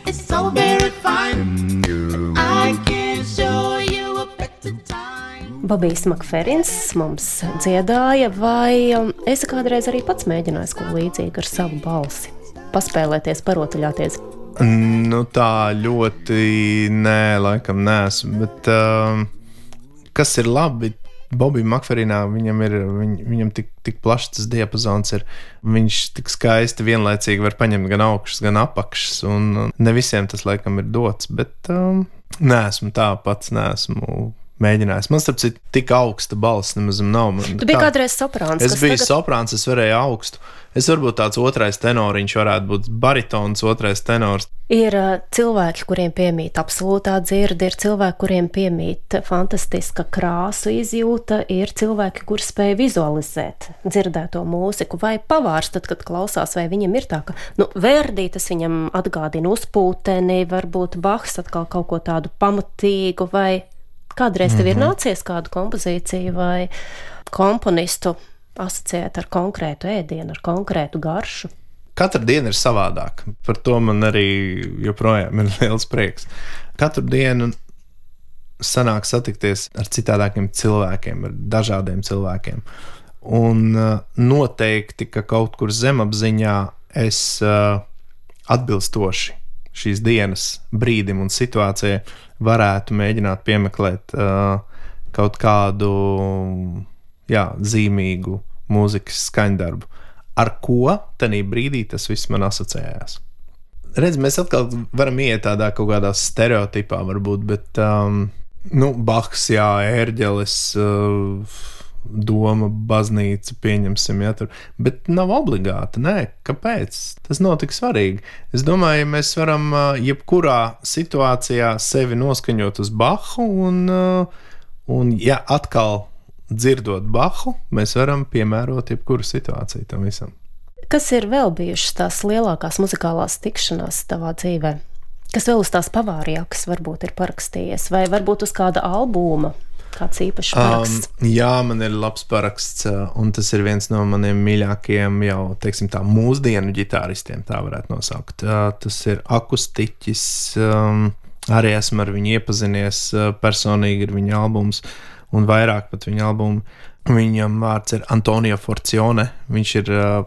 do something Bobijs Makferins mums dziedāja, vai um, esi kādreiz arī pats mēģinājis ko līdzīgu ar savu balsi? Paspēlēties, parotaļāties. Nu, tā ļoti nē, laikam nesmu. Bet uh, kas ir labi? Bobijam Makferinā viņam ir viņ, viņam tik, tik plašs tas diapazons, ir, viņš tik skaisti vienlaicīgi var paņemt gan augšas, gan apakšas. Un ne visiem tas laikam ir dots, bet um, nē, esmu tā pats, neesmu mēģinājis. Man, starp citu, tik augsta balss nemaz nav. Man, tu biji kā... kādreiz soprāns. Es biju tagad... soprāns, es varēju augstu. Es varbūt tāds otrais tenoriņš varētu būt baritons, otrais tenors. Ir uh, cilvēki, kuriem piemīt absolūtā dzirde, ir cilvēki, kuriem piemīt fantastiska krāsu izjūta, ir cilvēki, kur spēj vizualizēt dzirdēto mūziku, vai pavārs, tad, kad klausās, vai viņam ir tā, ka, nu, Verdī tas viņam atgādina uzpūteni, varbūt Bahs atkal kaut ko tādu pamatīgu, vai Kādreiz tev mm -hmm. ir mhm. nācies kādu kompozīciju vai komponistu asociēt ar konkrētu ēdienu, ar konkrētu garšu? Katra diena ir savādāka. Par to man arī joprojām ir <laughs> liels prieks. Katru dienu sanāk satikties ar citādākiem cilvēkiem, ar dažādiem cilvēkiem. Un uh, noteikti, ka kaut kur zemapziņā es uh, atbilstoši šīs dienas brīdim un situācijai varētu mēģināt piemeklēt uh, kaut kādu jā, zīmīgu mūzikas skaņdarbu. Ar ko tajā brīdī tas viss man asociējās? Redz, mēs atkal varam iet tādā kaut kādā stereotipā, varbūt, bet um, nu, Bahs, Jā, Ērģelis, uh, doma, baznīca, pieņemsim, ja tur. Bet nav obligāti. Nē, kāpēc? Tas nav tik svarīgi. Es domāju, ja mēs varam jebkurā situācijā sevi noskaņot uz Bahu, un, un ja atkal dzirdot Bahu, mēs varam piemērot jebkuru situāciju tam visam. Kas ir vēl bijušas tās lielākās muzikālās tikšanās tavā dzīvē? Kas vēl uz tās pavārījākas varbūt ir parakstījies, vai varbūt uz kāda albuma? Kāds īpašs paraksts? Um, jā, man ir labs paraksts, uh, un tas ir viens no maniem mīļākajiem, jau teiksim, tā mūsdienu ģitāristiem, tā varētu nosaukt. Uh, tas ir akustiķis. Um, arī esmu ar viņu iepazinies uh, personīgi, ir viņa albums, un vairāk pat viņa albumu. Viņam vārds ir Antonija Forcione. Viņš ir uh,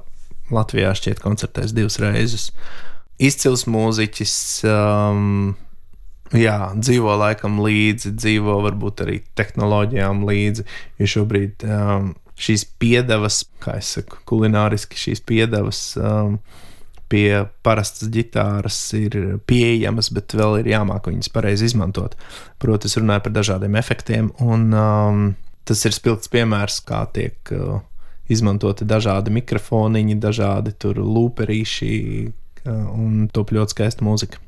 Latvijā šķiet koncertējis divas reizes. Izcils mūziķis, um, jā, dzīvo laikam līdzi, dzīvo varbūt arī tehnoloģijām līdzi. Jo šobrīd um, šīs piedevas, kā jau saku, kulināriski šīs piedevas um, pie parastas ģitāras ir pieejamas, bet vēl ir jāmāk viņas pareizi izmantot. Protams, es runāju par dažādiem efektiem, un um, tas ir spilgts piemērs, kā tiek uh, izmantoti dažādi mikrofoniņi, dažādi lūperīši, uh, un top ļoti skaista mūzika.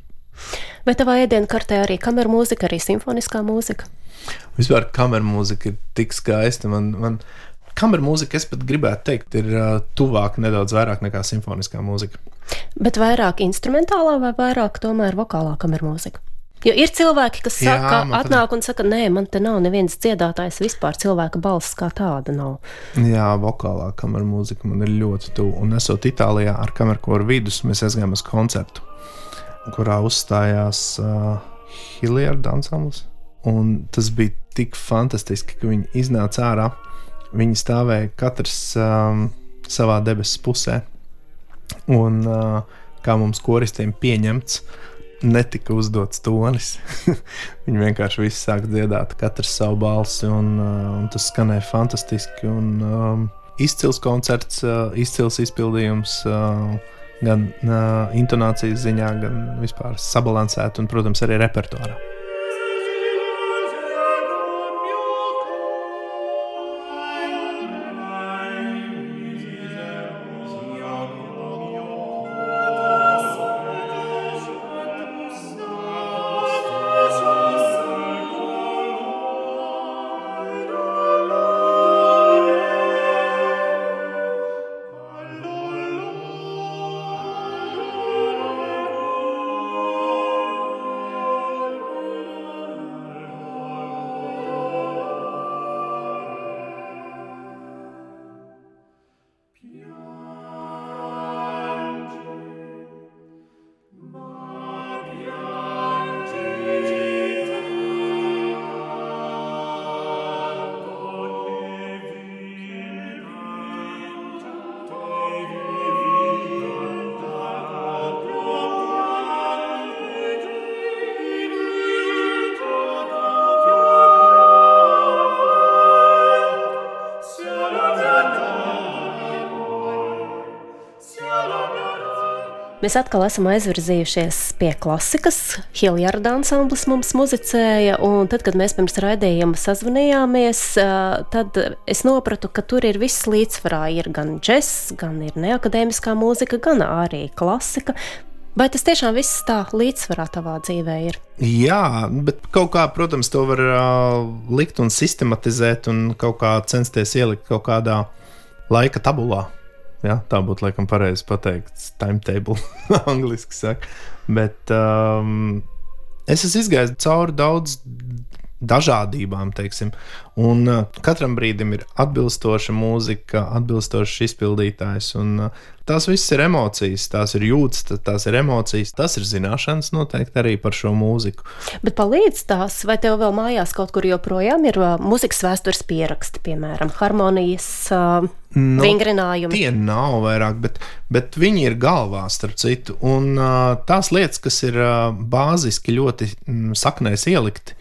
Vai tavā ēdienu kartē arī kameru mūzika, arī simfoniskā mūzika? Vispār kameru mūzika ir tik skaista. Man, man kameru mūzika, es pat gribētu teikt, ir uh, tuvāk nedaudz vairāk nekā simfoniskā mūzika. Bet vairāk instrumentālā vai vairāk tomēr vokālā kameru mūzika? Jo ir cilvēki, kas saka, Jā, atnāk un saka, nē, man te nav nevienas dziedātājs, vispār cilvēka balss kā tāda nav. Jā, vokālā kameru mūzika man ir ļoti tuva. Un esot Itālijā ar kameru koru vidus, mēs aizgājām uz koncertu kurā uzstājās uh, Hilliard ansamblis. Un tas bija tik fantastiski, ka viņi iznāca ārā. Viņi stāvēja katrs um, savā debesu pusē. Un uh, kā mums koristiem pieņemts, netika uzdots tonis. <laughs> viņi vienkārši visi sāk dziedāt, katrs savu balsi, un, uh, un tas skanēja fantastiski. Un, um, izcils koncerts, uh, izcils izpildījums. Uh, gan uh, intonācijas ziņā, gan vispār sabalansēt un, protams, arī repertuārā. Mēs atkal esam aizvirzījušies pie klasikas. Hiljarda ansamblis mums muzicēja, un tad, kad mēs pirms raidījuma sazvanījāmies, tad es sapratu, ka tur ir viss līdzsvarā. Ir gan džeks, gan ir neakadēmiskā mūzika, gan arī klasika. Vai tas tiešām viss tā līdzsvarā tavā dzīvē ir? Jā, bet kaut kā, protams, to var uh, likt un sistematizēt un kaut kā censties ielikt kaut kādā laika tabulā. Ja, tā būtu laikam pareizi pateikt, timetable, <laughs> angļuiski saka. Bet um, es esmu izgājis cauri daudz dažādībām, teiksim. Un uh, katram brīdim ir atbilstoša mūzika, atbilstošs izpildītājs. Un, uh, tās visas ir emocijas, tās ir jūtas, tās ir emocijas, tas ir zināšanas noteikti arī par šo mūziku. Bet palīdz tās, vai tev vēl mājās kaut kur joprojām ir uh, mūzikas vēstures pieraksti, piemēram, harmonijas. Uh... Nu, vingrinājumi. Tie nav vairāk, bet, bet viņi ir galvā, starp citu. Un uh, tās lietas, kas ir uh, bāziski ļoti mm, saknēs ielikti,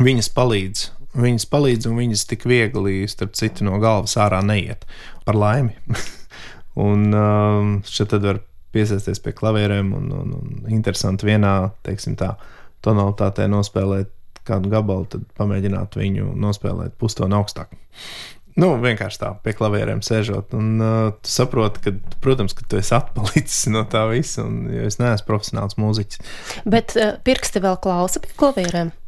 viņas palīdz. Viņas palīdz, un viņas tik viegli, starp citu, no galvas ārā neiet. Par laimi. <laughs> un um, šeit tad var piesaisties pie klavierēm un, un, un interesanti vienā, teiksim tā, tonalitātē nospēlēt kādu gabalu, tad pamēģināt viņu nospēlēt pustonu augstāk. Nu, vienkārši tā, pie klavieriem sēžot. Un uh, tu saproti, ka, protams, ka tu esi atpalicis no tā visa, un es neesmu profesionāls mūziķis. Bet uh, pirksti vēl klausa pie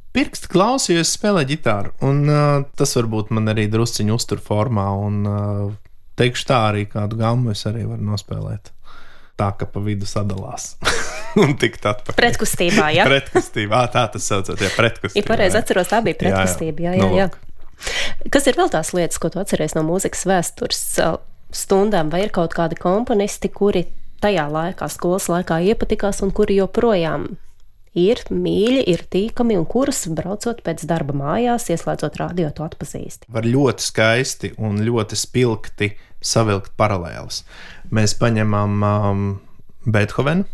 klavieriem? Pirksti klausījos, spēlēju ģitāru, un uh, tas varbūt man arī drusciņu uztur formā, un uh, teikšu tā arī kādu gamu es arī varu nospēlēt. Tā kā pa vidu sadalās. <laughs> un tikt atpakaļ. Pretkustībā, jā. <laughs> pretkustībā, tā tas saucās, jā, pretkustībā. Ja pareizi atceros, tā bija pretkustība, jā, jā, jā. jā. jā. Kas ir vēl tās lietas, ko tu atceries no mūzikas vēstures stundām, vai ir kaut kādi komponisti, kuri tajā laikā, skolas laikā iepatikās un kuri joprojām ir mīļi, ir tīkami un kurus braucot pēc darba mājās, ieslēdzot radio, to atpazīsti? Var ļoti skaisti un ļoti spilgti savilkt paralēlus. Mēs paņemam um, Beethovenu,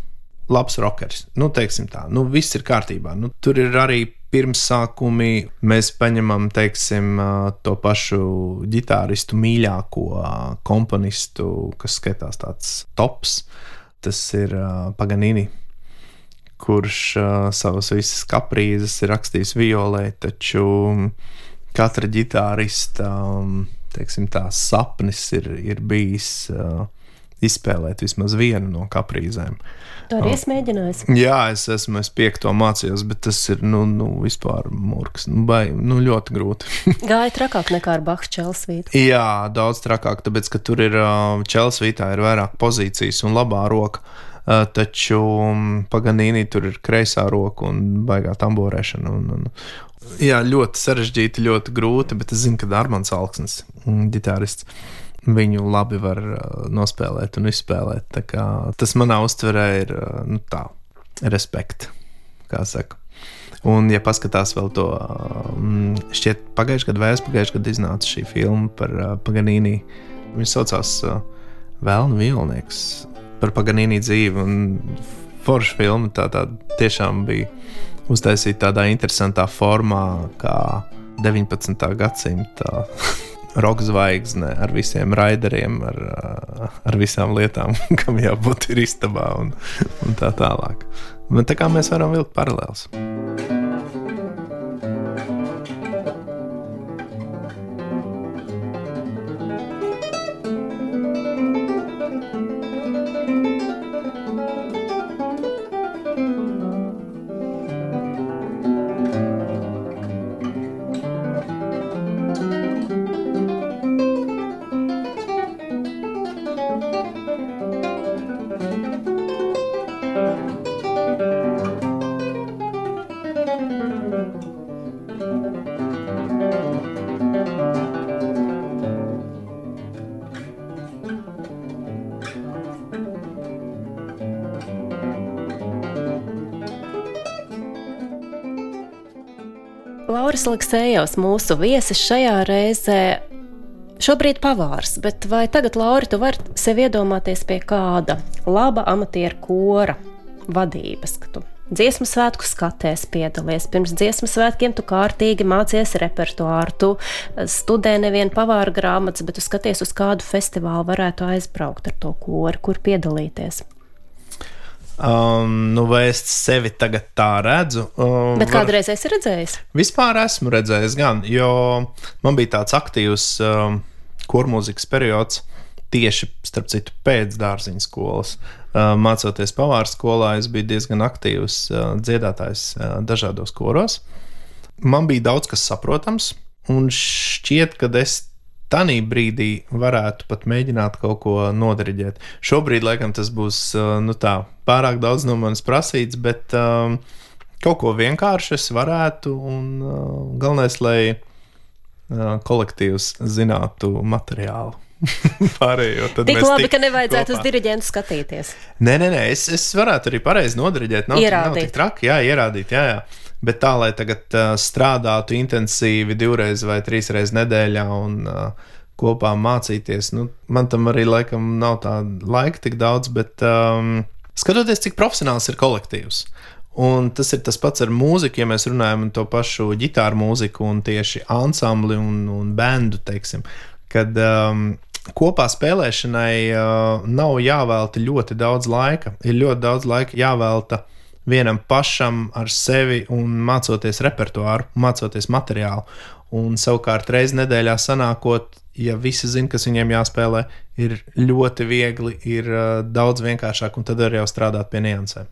labs rockers. Nu, teiksim tā, nu, viss ir kārtībā. Nu, tur ir arī pirmsākumi. Mēs paņemam, teiksim, to pašu ģitāristu mīļāko komponistu, kas skatās tāds tops. Tas ir Paganini, kurš savas visas kaprīzes ir rakstījis violē, taču katra ģitārista teiksim, tā, sapnis ir, ir bijis izspēlēt vismaz vienu no kaprīzēm. Tā arī es mēģināju. Jā, es esmu es piekto mācījos, bet tas ir nu, nu, vispār mūks. Nu, bai, nu, ļoti grūti. <laughs> Gāja trakāk nekā ar Bahu Čelsvītu. Jā, daudz trakāk, tāpēc ka tur ir Čelsvītā ir vairāk pozīcijas un labā roka. Taču Paganīnī tur ir kreisā roka un baigā tamborēšana. Un, un, jā, ļoti sarežģīti, ļoti grūti, bet es zinu, ka Armāns Alksnis, ģitārists viņu labi var uh, nospēlēt un izspēlēt. Tas manā uztverē ir uh, nu, tā, respekt, kā saka. Un, ja paskatās vēl to, um, šķiet, pagājušajā gadā, vai aizpagājušajā gadā iznāca šī filma par Paganīni. Viņa saucās Vēlnu Vilnieks par Paganīni dzīvi. Forša filma tā, tā tiešām bija uztaisīta tādā interesantā formā, kā 19. gadsimta <laughs> roka zvaigzne ar visiem raideriem, ar, ar visām lietām, <laughs> kam jābūt ir istabā un, un tā tālāk. Bet tā kā mēs varam vilkt paralēlus. Lauris Aleksējos, mūsu viesis šajā reizē. Šobrīd pavārs, bet vai tagad, Lauri, tu vari sev iedomāties pie kāda laba amatieru kora vadības, ka tu dziesmu svētku skatēs piedalies. Pirms dziesmu svētkiem tu kārtīgi mācies repertuāru, tu studē nevienu pavāra grāmatas, bet tu skaties uz kādu festivālu varētu aizbraukt ar to koru, kur piedalīties. Um, nu, vai es sevi tagad tā redzu? Um, Bet kādreiz esi redzējis? Vispār esmu redzējis, gan, jo man bija tāds aktīvs um, kormūzikas periods. Tieši starp citu, pēc dārziņa skolas, uh, mācoties pavāra skolā, es biju diezgan aktīvs uh, dziedātājs uh, dažādos koros. Man bija daudz kas saprotams, un šķiet, ka es Tanī brīdī varētu pat mēģināt kaut ko nodariģēt. Šobrīd, laikam, tas būs nu, tā, pārāk daudz no manis prasīts, bet um, kaut ko vienkārši es varētu. Un uh, galvenais, lai uh, kolektīvs zinātu materiālu. <laughs> Pārējo, Tik labi, ka nevajadzētu kopā. uz diriģentu skatīties. Nē, nē, nē es, es varētu arī pareizi nodiriģēt. Nav, ierādīt. nav tik traki, jā, ierādīt. Jā, jā. Bet tā, lai tagad uh, strādātu intensīvi divreiz vai trīs reizes nedēļā un uh, kopā mācīties, nu, man tam arī laikam nav tā laika tik daudz, bet um, skatoties, cik profesionāls ir kolektīvs. Un tas ir tas pats ar mūziku, ja mēs runājam par to pašu ģitāru mūziku un tieši ansambli un, un bendu, teiksim, kad um, kopā spēlēšanai uh, nav jāvelta ļoti daudz laika. Ir ļoti daudz laika jāvelta vienam pašam ar sevi un mācoties repertuāru, mācoties materiālu. Un savukārt reizē nedēļā sanākot, ja visi zina, kas viņiem jāspēlē, ir ļoti viegli, ir uh, daudz vienkāršāk, un tad arī jau strādāt pie niansēm.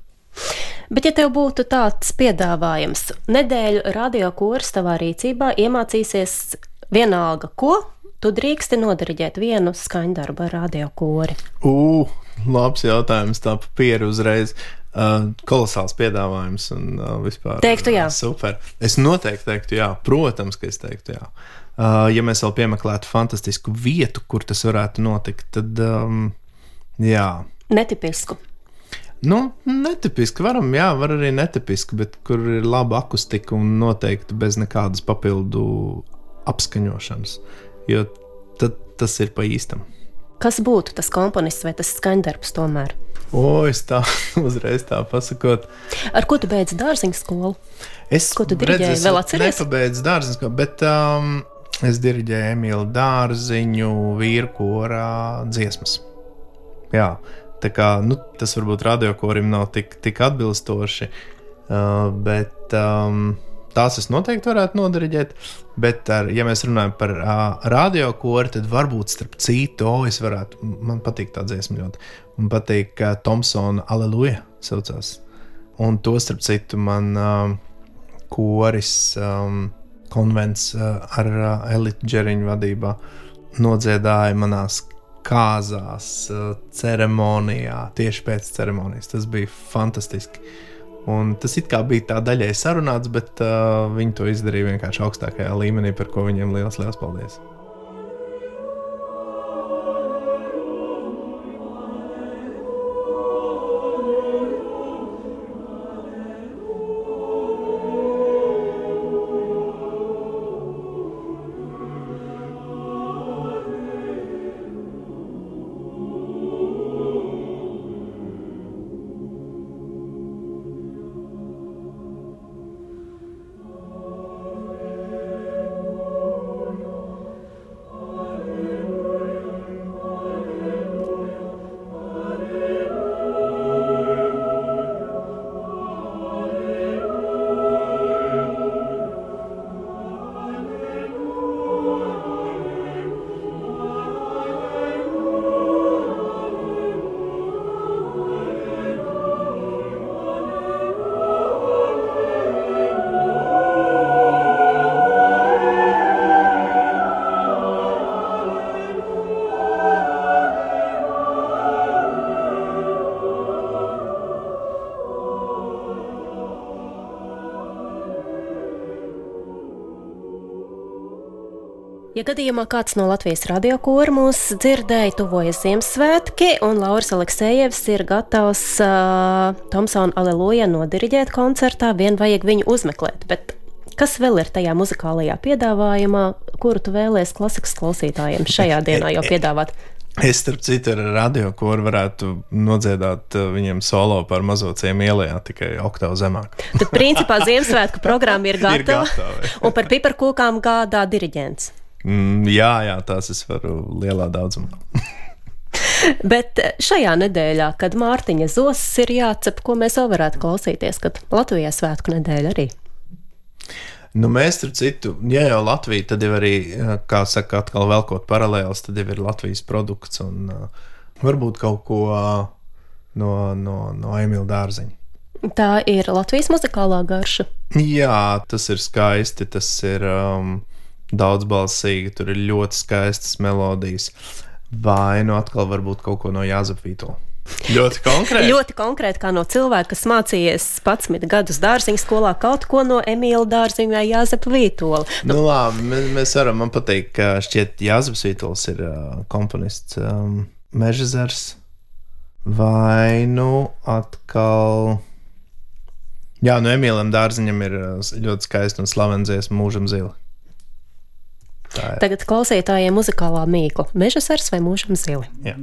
Bet, ja tev būtu tāds piedāvājums, nedēļu radio kurs tavā rīcībā iemācīsies vienalga, ko tu drīksti nodariģēt vienu skaņdarbu ar radio kori? Ugh, labs jautājums, tā papīra uzreiz. Uh, kolosāls piedāvājums un uh, vispār. Teiktu jā. Uh, super. Es noteikti teiktu jā. Protams, ka es teiktu jā. Uh, ja mēs vēl piemeklētu fantastisku vietu, kur tas varētu notikt, tad um, jā. Netipisku. Nu, netipiski varam, jā, var arī netipiski, bet kur ir laba akustika un noteikti bez nekādas papildu apskaņošanas. Jo tad tas ir pa īstam. Kas būtu tas komponists vai tas skaņdarbs tomēr? O, es tā <laughs> uzreiz tā pasakot. Ar ko tu beidzi dārziņu skolu? Es Ko tu diriģēji? Vēl atceries? Nepabeidzu dārziņu skolu, bet um, es diriģēju Emīlu dārziņu vīru korā dziesmas. Jā, tā kā nu, tas varbūt radiokorim nav tik, tik atbilstoši, uh, bet um, tās es noteikti varētu nodariģēt. Bet, ar, ja mēs runājam par uh, radiokoru, tad varbūt starp citu, oh, es varētu, man patīk tā dziesma ļoti. Man patīk uh, Thompsona Aleluja saucās. Un to starp citu man uh, koris um, konvents uh, ar uh, Elitu Džeriņu vadībā nodziedāja manās kāzās, uh, ceremonijā, tieši pēc ceremonijas. Tas bija fantastiski. Un tas it kā bija tā daļai sarunāts, bet uh, viņi to izdarīja vienkārši augstākajā līmenī, par ko viņiem liels, liels paldies. Ja gadījumā kāds no Latvijas radiokora mūs dzirdēja, tuvojas Ziemassvētki, un Lauris Aleksējevs ir gatavs uh, Tomsona Aleluja nodiriģēt koncertā, vien vajag viņu uzmeklēt. Bet kas vēl ir tajā muzikālajā piedāvājumā, kuru tu vēlēsies klasikas klausītājiem šajā dienā jau piedāvāt? <laughs> Es, starp citu, ar radio koru varētu nodziedāt viņiem solo par mazo ciemu ielā, tikai oktāvu zemāk. Tad, principā, Ziemassvētku programma ir <laughs> Ir gatava, gatava. un par piparkūkām gādā diriģents. Mm, jā, jā, tās es varu lielā daudzumā. <laughs> Bet šajā nedēļā, kad Mārtiņa zosis ir jācep, ko mēs vēl varētu klausīties, kad Latvijā svētku nedēļa arī. Nu, mēs tur citu, ja jau Latvija, tad jau arī, kā saka, atkal velkot paralēlus, tad jau ir Latvijas produkts un uh, varbūt kaut ko uh, no, no, no Emīļa dārziņa. Tā ir Latvijas muzikālā garša. Jā, tas ir skaisti, tas ir um, daudzbalsīgi, tur ir ļoti skaistas melodijas. Vai nu atkal varbūt kaut ko no Jāzepa Vītola. Ļoti konkrēti. Ļoti konkrēti, kā no cilvēka, kas mācījies 11 gadus dārziņu skolā, kaut ko no Emīļa dārziņa vai Jāzepa Vītola. Nu, labi, mēs, mēs varam, man patīk, ka šķiet Jāzeps Vītols ir uh, komponists um, Mežezers. Vai nu atkal. Jā, no Emīlam Dārziņam ir ļoti skaisti un slavens dziesma mūžam zila. Tagad klausītājiem muzikālā mīkla - meža sars vai mūžam zili. Jā.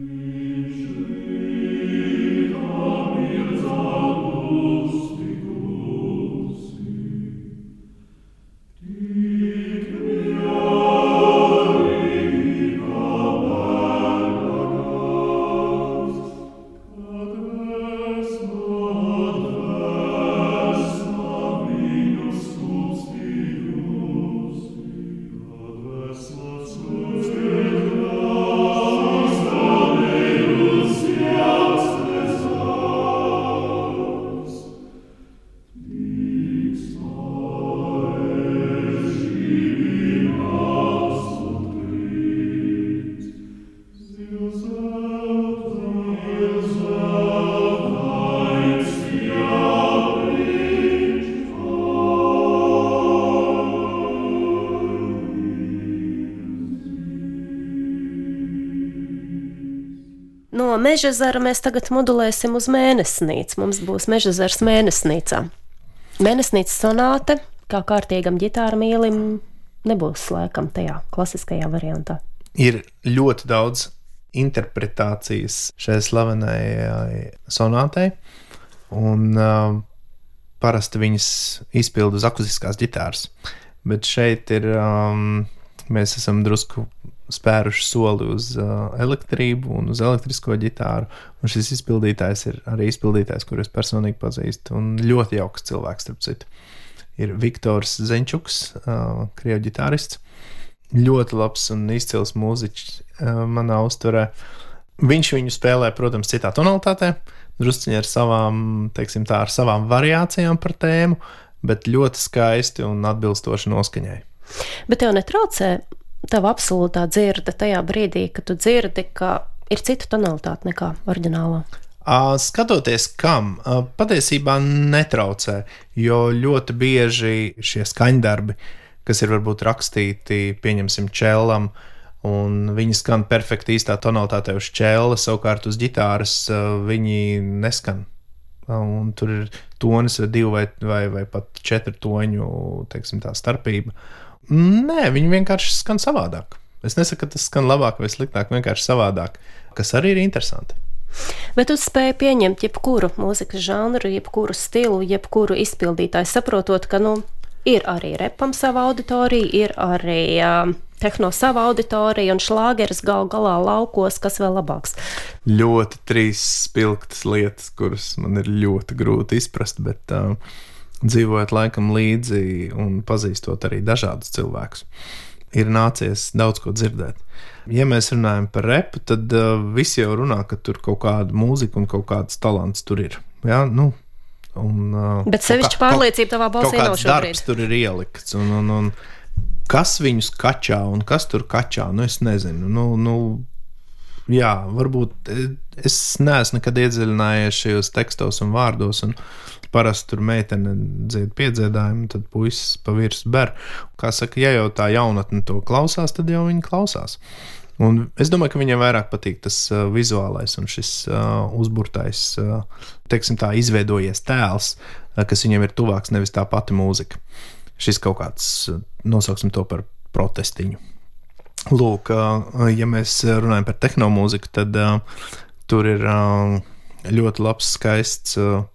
Meža zara mēs tagad modulēsim uz mēnesnīcu. Mums būs meža zars mēnesnīcā. Mēnesnīcas sonāte, kā kārtīgam ģitāra mīlim, nebūs laikam tajā klasiskajā variantā. Ir ļoti daudz interpretācijas šai slavenajai sonātei, un uh, parasti viņas izpilda uz akustiskās ģitāras. Bet šeit ir, um, mēs esam drusku spēruši soli uz uh, elektrību un uz elektrisko ģitāru. Un šis izpildītājs ir arī izpildītājs, kurus personīgi pazīstu. Un ļoti jauks cilvēks, starp citu. Ir Viktors Zenčuks, uh, krievu ģitārists. Ļoti labs un izcils mūziķis uh, manā uztverē. Viņš viņu spēlē, protams, citā tonalitātē, drusciņā ar savām, teiksim, tā, ar savām variācijām par tēmu, bet ļoti skaisti un atbilstoši noskaņai. Bet tev netraucē tava absolūtā dzirde tajā brīdī, kad tu dzirdi, ka ir cita tonalitāte nekā oriģinālā? Skatoties, kam patiesībā netraucē, jo ļoti bieži šie skaņdarbi, kas ir varbūt rakstīti, pieņemsim, čēlam, un viņi skan perfekti īstā tonalitātē uz čēla, savukārt uz ģitāras viņi neskan. Un tur ir tonis vai divi vai, vai, vai pat četru toņu teiksim, starpība. Nē, viņi vienkārši skan savādāk. Es nesaku, ka tas skan labāk vai sliktāk, vienkārši savādāk, kas arī ir interesanti. Bet tu spēji pieņemt jebkuru mūzikas žanru, jebkuru stilu, jebkuru izpildītāju, saprotot, ka nu, ir arī repam sava auditorija, ir arī uh, tehno sava auditorija un šlāgeris gal galā laukos, kas vēl labāks. Ļoti trīs spilgtas lietas, kuras man ir ļoti grūti izprast, bet uh, dzīvojot laikam līdzi un pazīstot arī dažādus cilvēkus, ir nācies daudz ko dzirdēt. Ja mēs runājam par repu, tad uh, visi jau runā, ka tur kaut kāda mūzika un kaut kāds talants tur ir. Ja? Nu, un, uh, Bet sevišķi pārliecība tavā balsī nav šobrīd. Darbs tur ir ielikts. Un, un, un, kas viņus kačā un kas tur kačā, nu es nezinu. Nu, nu, jā, varbūt eh, es neesmu nekad iedziļinājies šajos tekstos un vārdos. Un, parasti tur meitene dzied piedziedājumu, tad puisis pa virsmu ber. Kā saka, ja jau tā jaunatne to klausās, tad jau viņi klausās. Un es domāju, ka viņiem vairāk patīk tas uh, vizuālais un šis uh, uzburtais, uh, teiksim, tā izveidojies tēls, uh, kas viņiem ir tuvāks, nevis tā pati mūzika. Šis kaut kāds, uh, nosauksim to par protestiņu. Lūk, uh, ja mēs runājam par tehnomūziku, tad uh, tur ir uh, ļoti labs, skaists. Uh,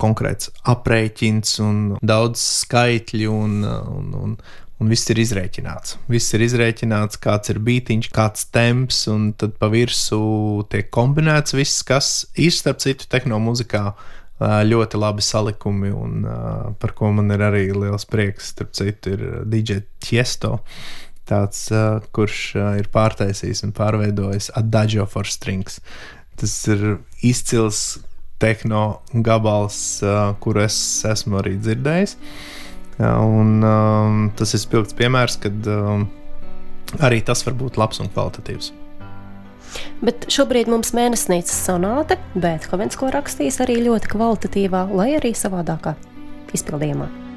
konkrēts aprēķins un daudz skaitļu un, un, un, un viss ir izrēķināts. Viss ir izrēķināts, kāds ir beigtiņš, kāds temps, un tad pa virsmu tiek kombinēts viss, kas ir starp citu tehnomūzikā. Ļoti labi salikumi, un par ko man ir arī liels prieks. Starp citu, ir DJ Tiesto, tāds, kurš ir pārtaisījis un pārveidojis Adagio for Strings. Tas ir izcils tehno gabals, uh, kuru es esmu arī dzirdējis. Ja, un, um, tas ir spilgts piemērs, kad um, arī tas var būt labs un kvalitatīvs. Bet šobrīd mums mēnesnīcas sonāte, bet Hovens, ko rakstīs arī ļoti kvalitatīvā, lai arī savādākā izpildījumā.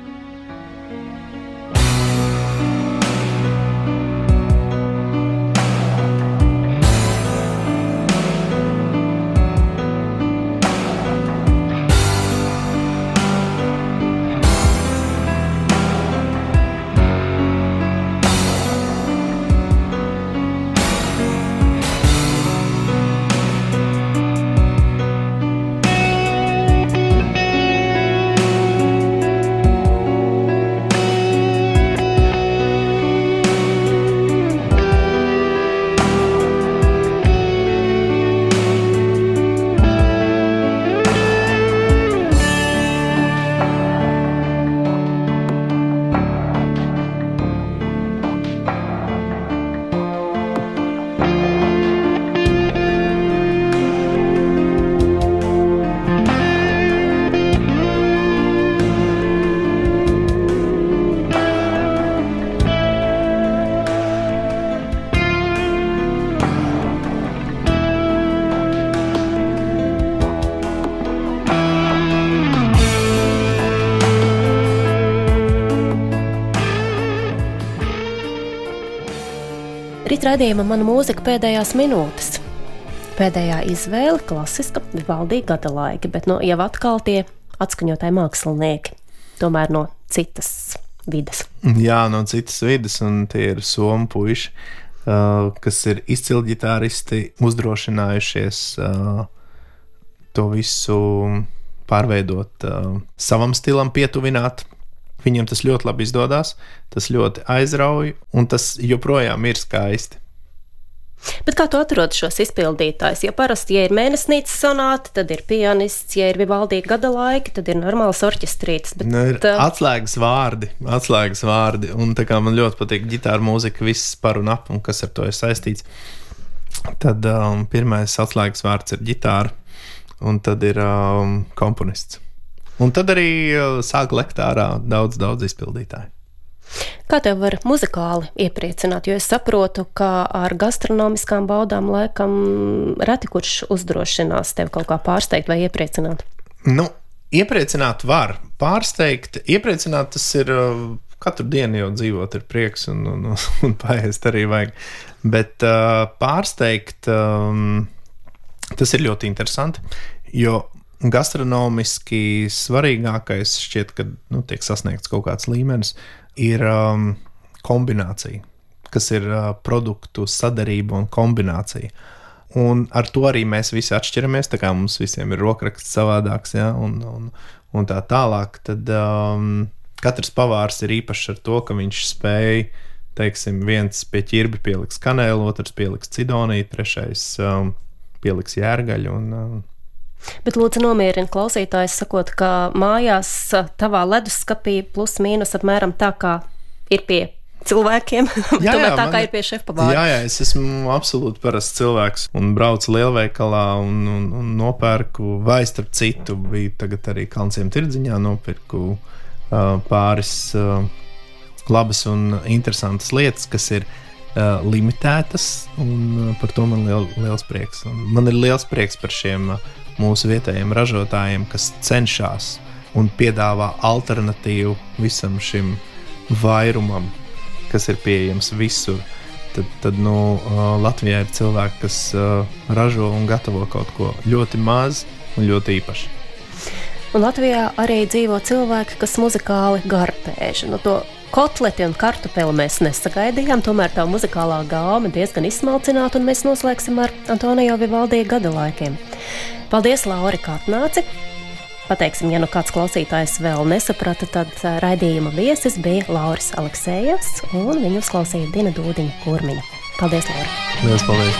Raidījuma mana mūzika pēdējās minūtes. Pēdējā izvēle - klasiska, valdīga gada laika, bet nu, jau atkal tie atskaņotāji mākslinieki, tomēr no citas vidas. Jā, no citas vidas, un tie ir somu puiši, uh, kas ir izcili ģitāristi, uzdrošinājušies uh, to visu pārveidot, uh, savam stilam pietuvināt. Viņiem tas ļoti labi izdodas, tas ļoti aizrauja, un tas joprojām ir skaisti. Bet kā tu atrodi šos izpildītājus? Jo parasti, ja ir mēnesnīcas sonāta, tad ir pianists, ja ir vivaldīga gada laika, tad ir normāls orķestrītis. Bet, nu, ir atslēgas vārdi, atslēgas vārdi, un tā kā man ļoti patīk ģitāra mūzika, viss par un ap, un kas ar to ir saistīts. Tad um, pirmais atslēgas vārds ir ģitāra, un tad ir um, komponists. Un tad arī uh, sāk lekt ārā daudz, daudz izpildītāju. Kā tev var muzikāli iepriecināt? Jo es saprotu, ka ar gastronomiskām baudām laikam reti kurš uzdrošinās tevi kaut kā pārsteigt vai iepriecināt. Nu, iepriecināt var, pārsteigt, iepriecināt tas ir. Uh, katru dienu jau dzīvot ir prieks, un, un, <laughs> un paiest arī vajag. Bet uh, pārsteigt, um, tas ir ļoti interesanti. Jo gastronomiski svarīgākais šķiet, ka nu, tiek sasniegts kaut kāds līmenis, ir um, kombinācija, kas ir uh, produktu sadarība un kombinācija. Un ar to arī mēs visi atšķiramies. Tā kā mums visiem ir rokraksts savādāks, ja, un, un, un tā tālāk. Tad um, katrs pavārs ir īpašs ar to, ka viņš spēj, teiksim, viens pie ķirbi pieliks kanēlu, otrs pieliks cidoniju, trešais um, pieliks jērgaļu. Un, um, Bet lūdzu nomierini klausītājs, sakot, ka mājās tavā leduskapī plus mīnus apmēram tā kā ir pie cilvēkiem. <laughs> Jā, jā, tā man, kā ir pie šefpavāra. Jā, jā, es esmu absolūti parasts cilvēks un braucu lielveikalā un, un, un nopērku, vai starp citu, bija tagad arī Kalnciem tirdziņā nopirku uh, pāris uh, labas un interesantas lietas, kas ir uh, limitētas, un uh, par to man liel, liels prieks. Un man ir liels prieks par šiem uh, mūsu vietējiem ražotājiem, kas cenšas un piedāvā alternatīvu visam šim vairumam, kas ir pieejams visur. Tad, tad nu, Latvijā ir cilvēki, kas ražo un gatavo kaut ko ļoti mazu un ļoti īpašu. Un Latvijā arī dzīvo cilvēki, kas muzikāli garpēž. Nu, to Kotleti un kartupeli mēs nesagaidījām, tomēr tā muzikālā gāma diezgan izsmalcināta, un mēs noslēgsim ar Antonio Vivaldija gada laikiem. Paldies, Laura, ka atnāci! Pateiksim, ja nu kāds klausītājs vēl nesaprata, tad eh, raidījuma viesis bija Lauris Aleksējevs, un viņu klausīja Dina Dūdiņa Kurmiņa. Paldies, Laura! Lielas paldies!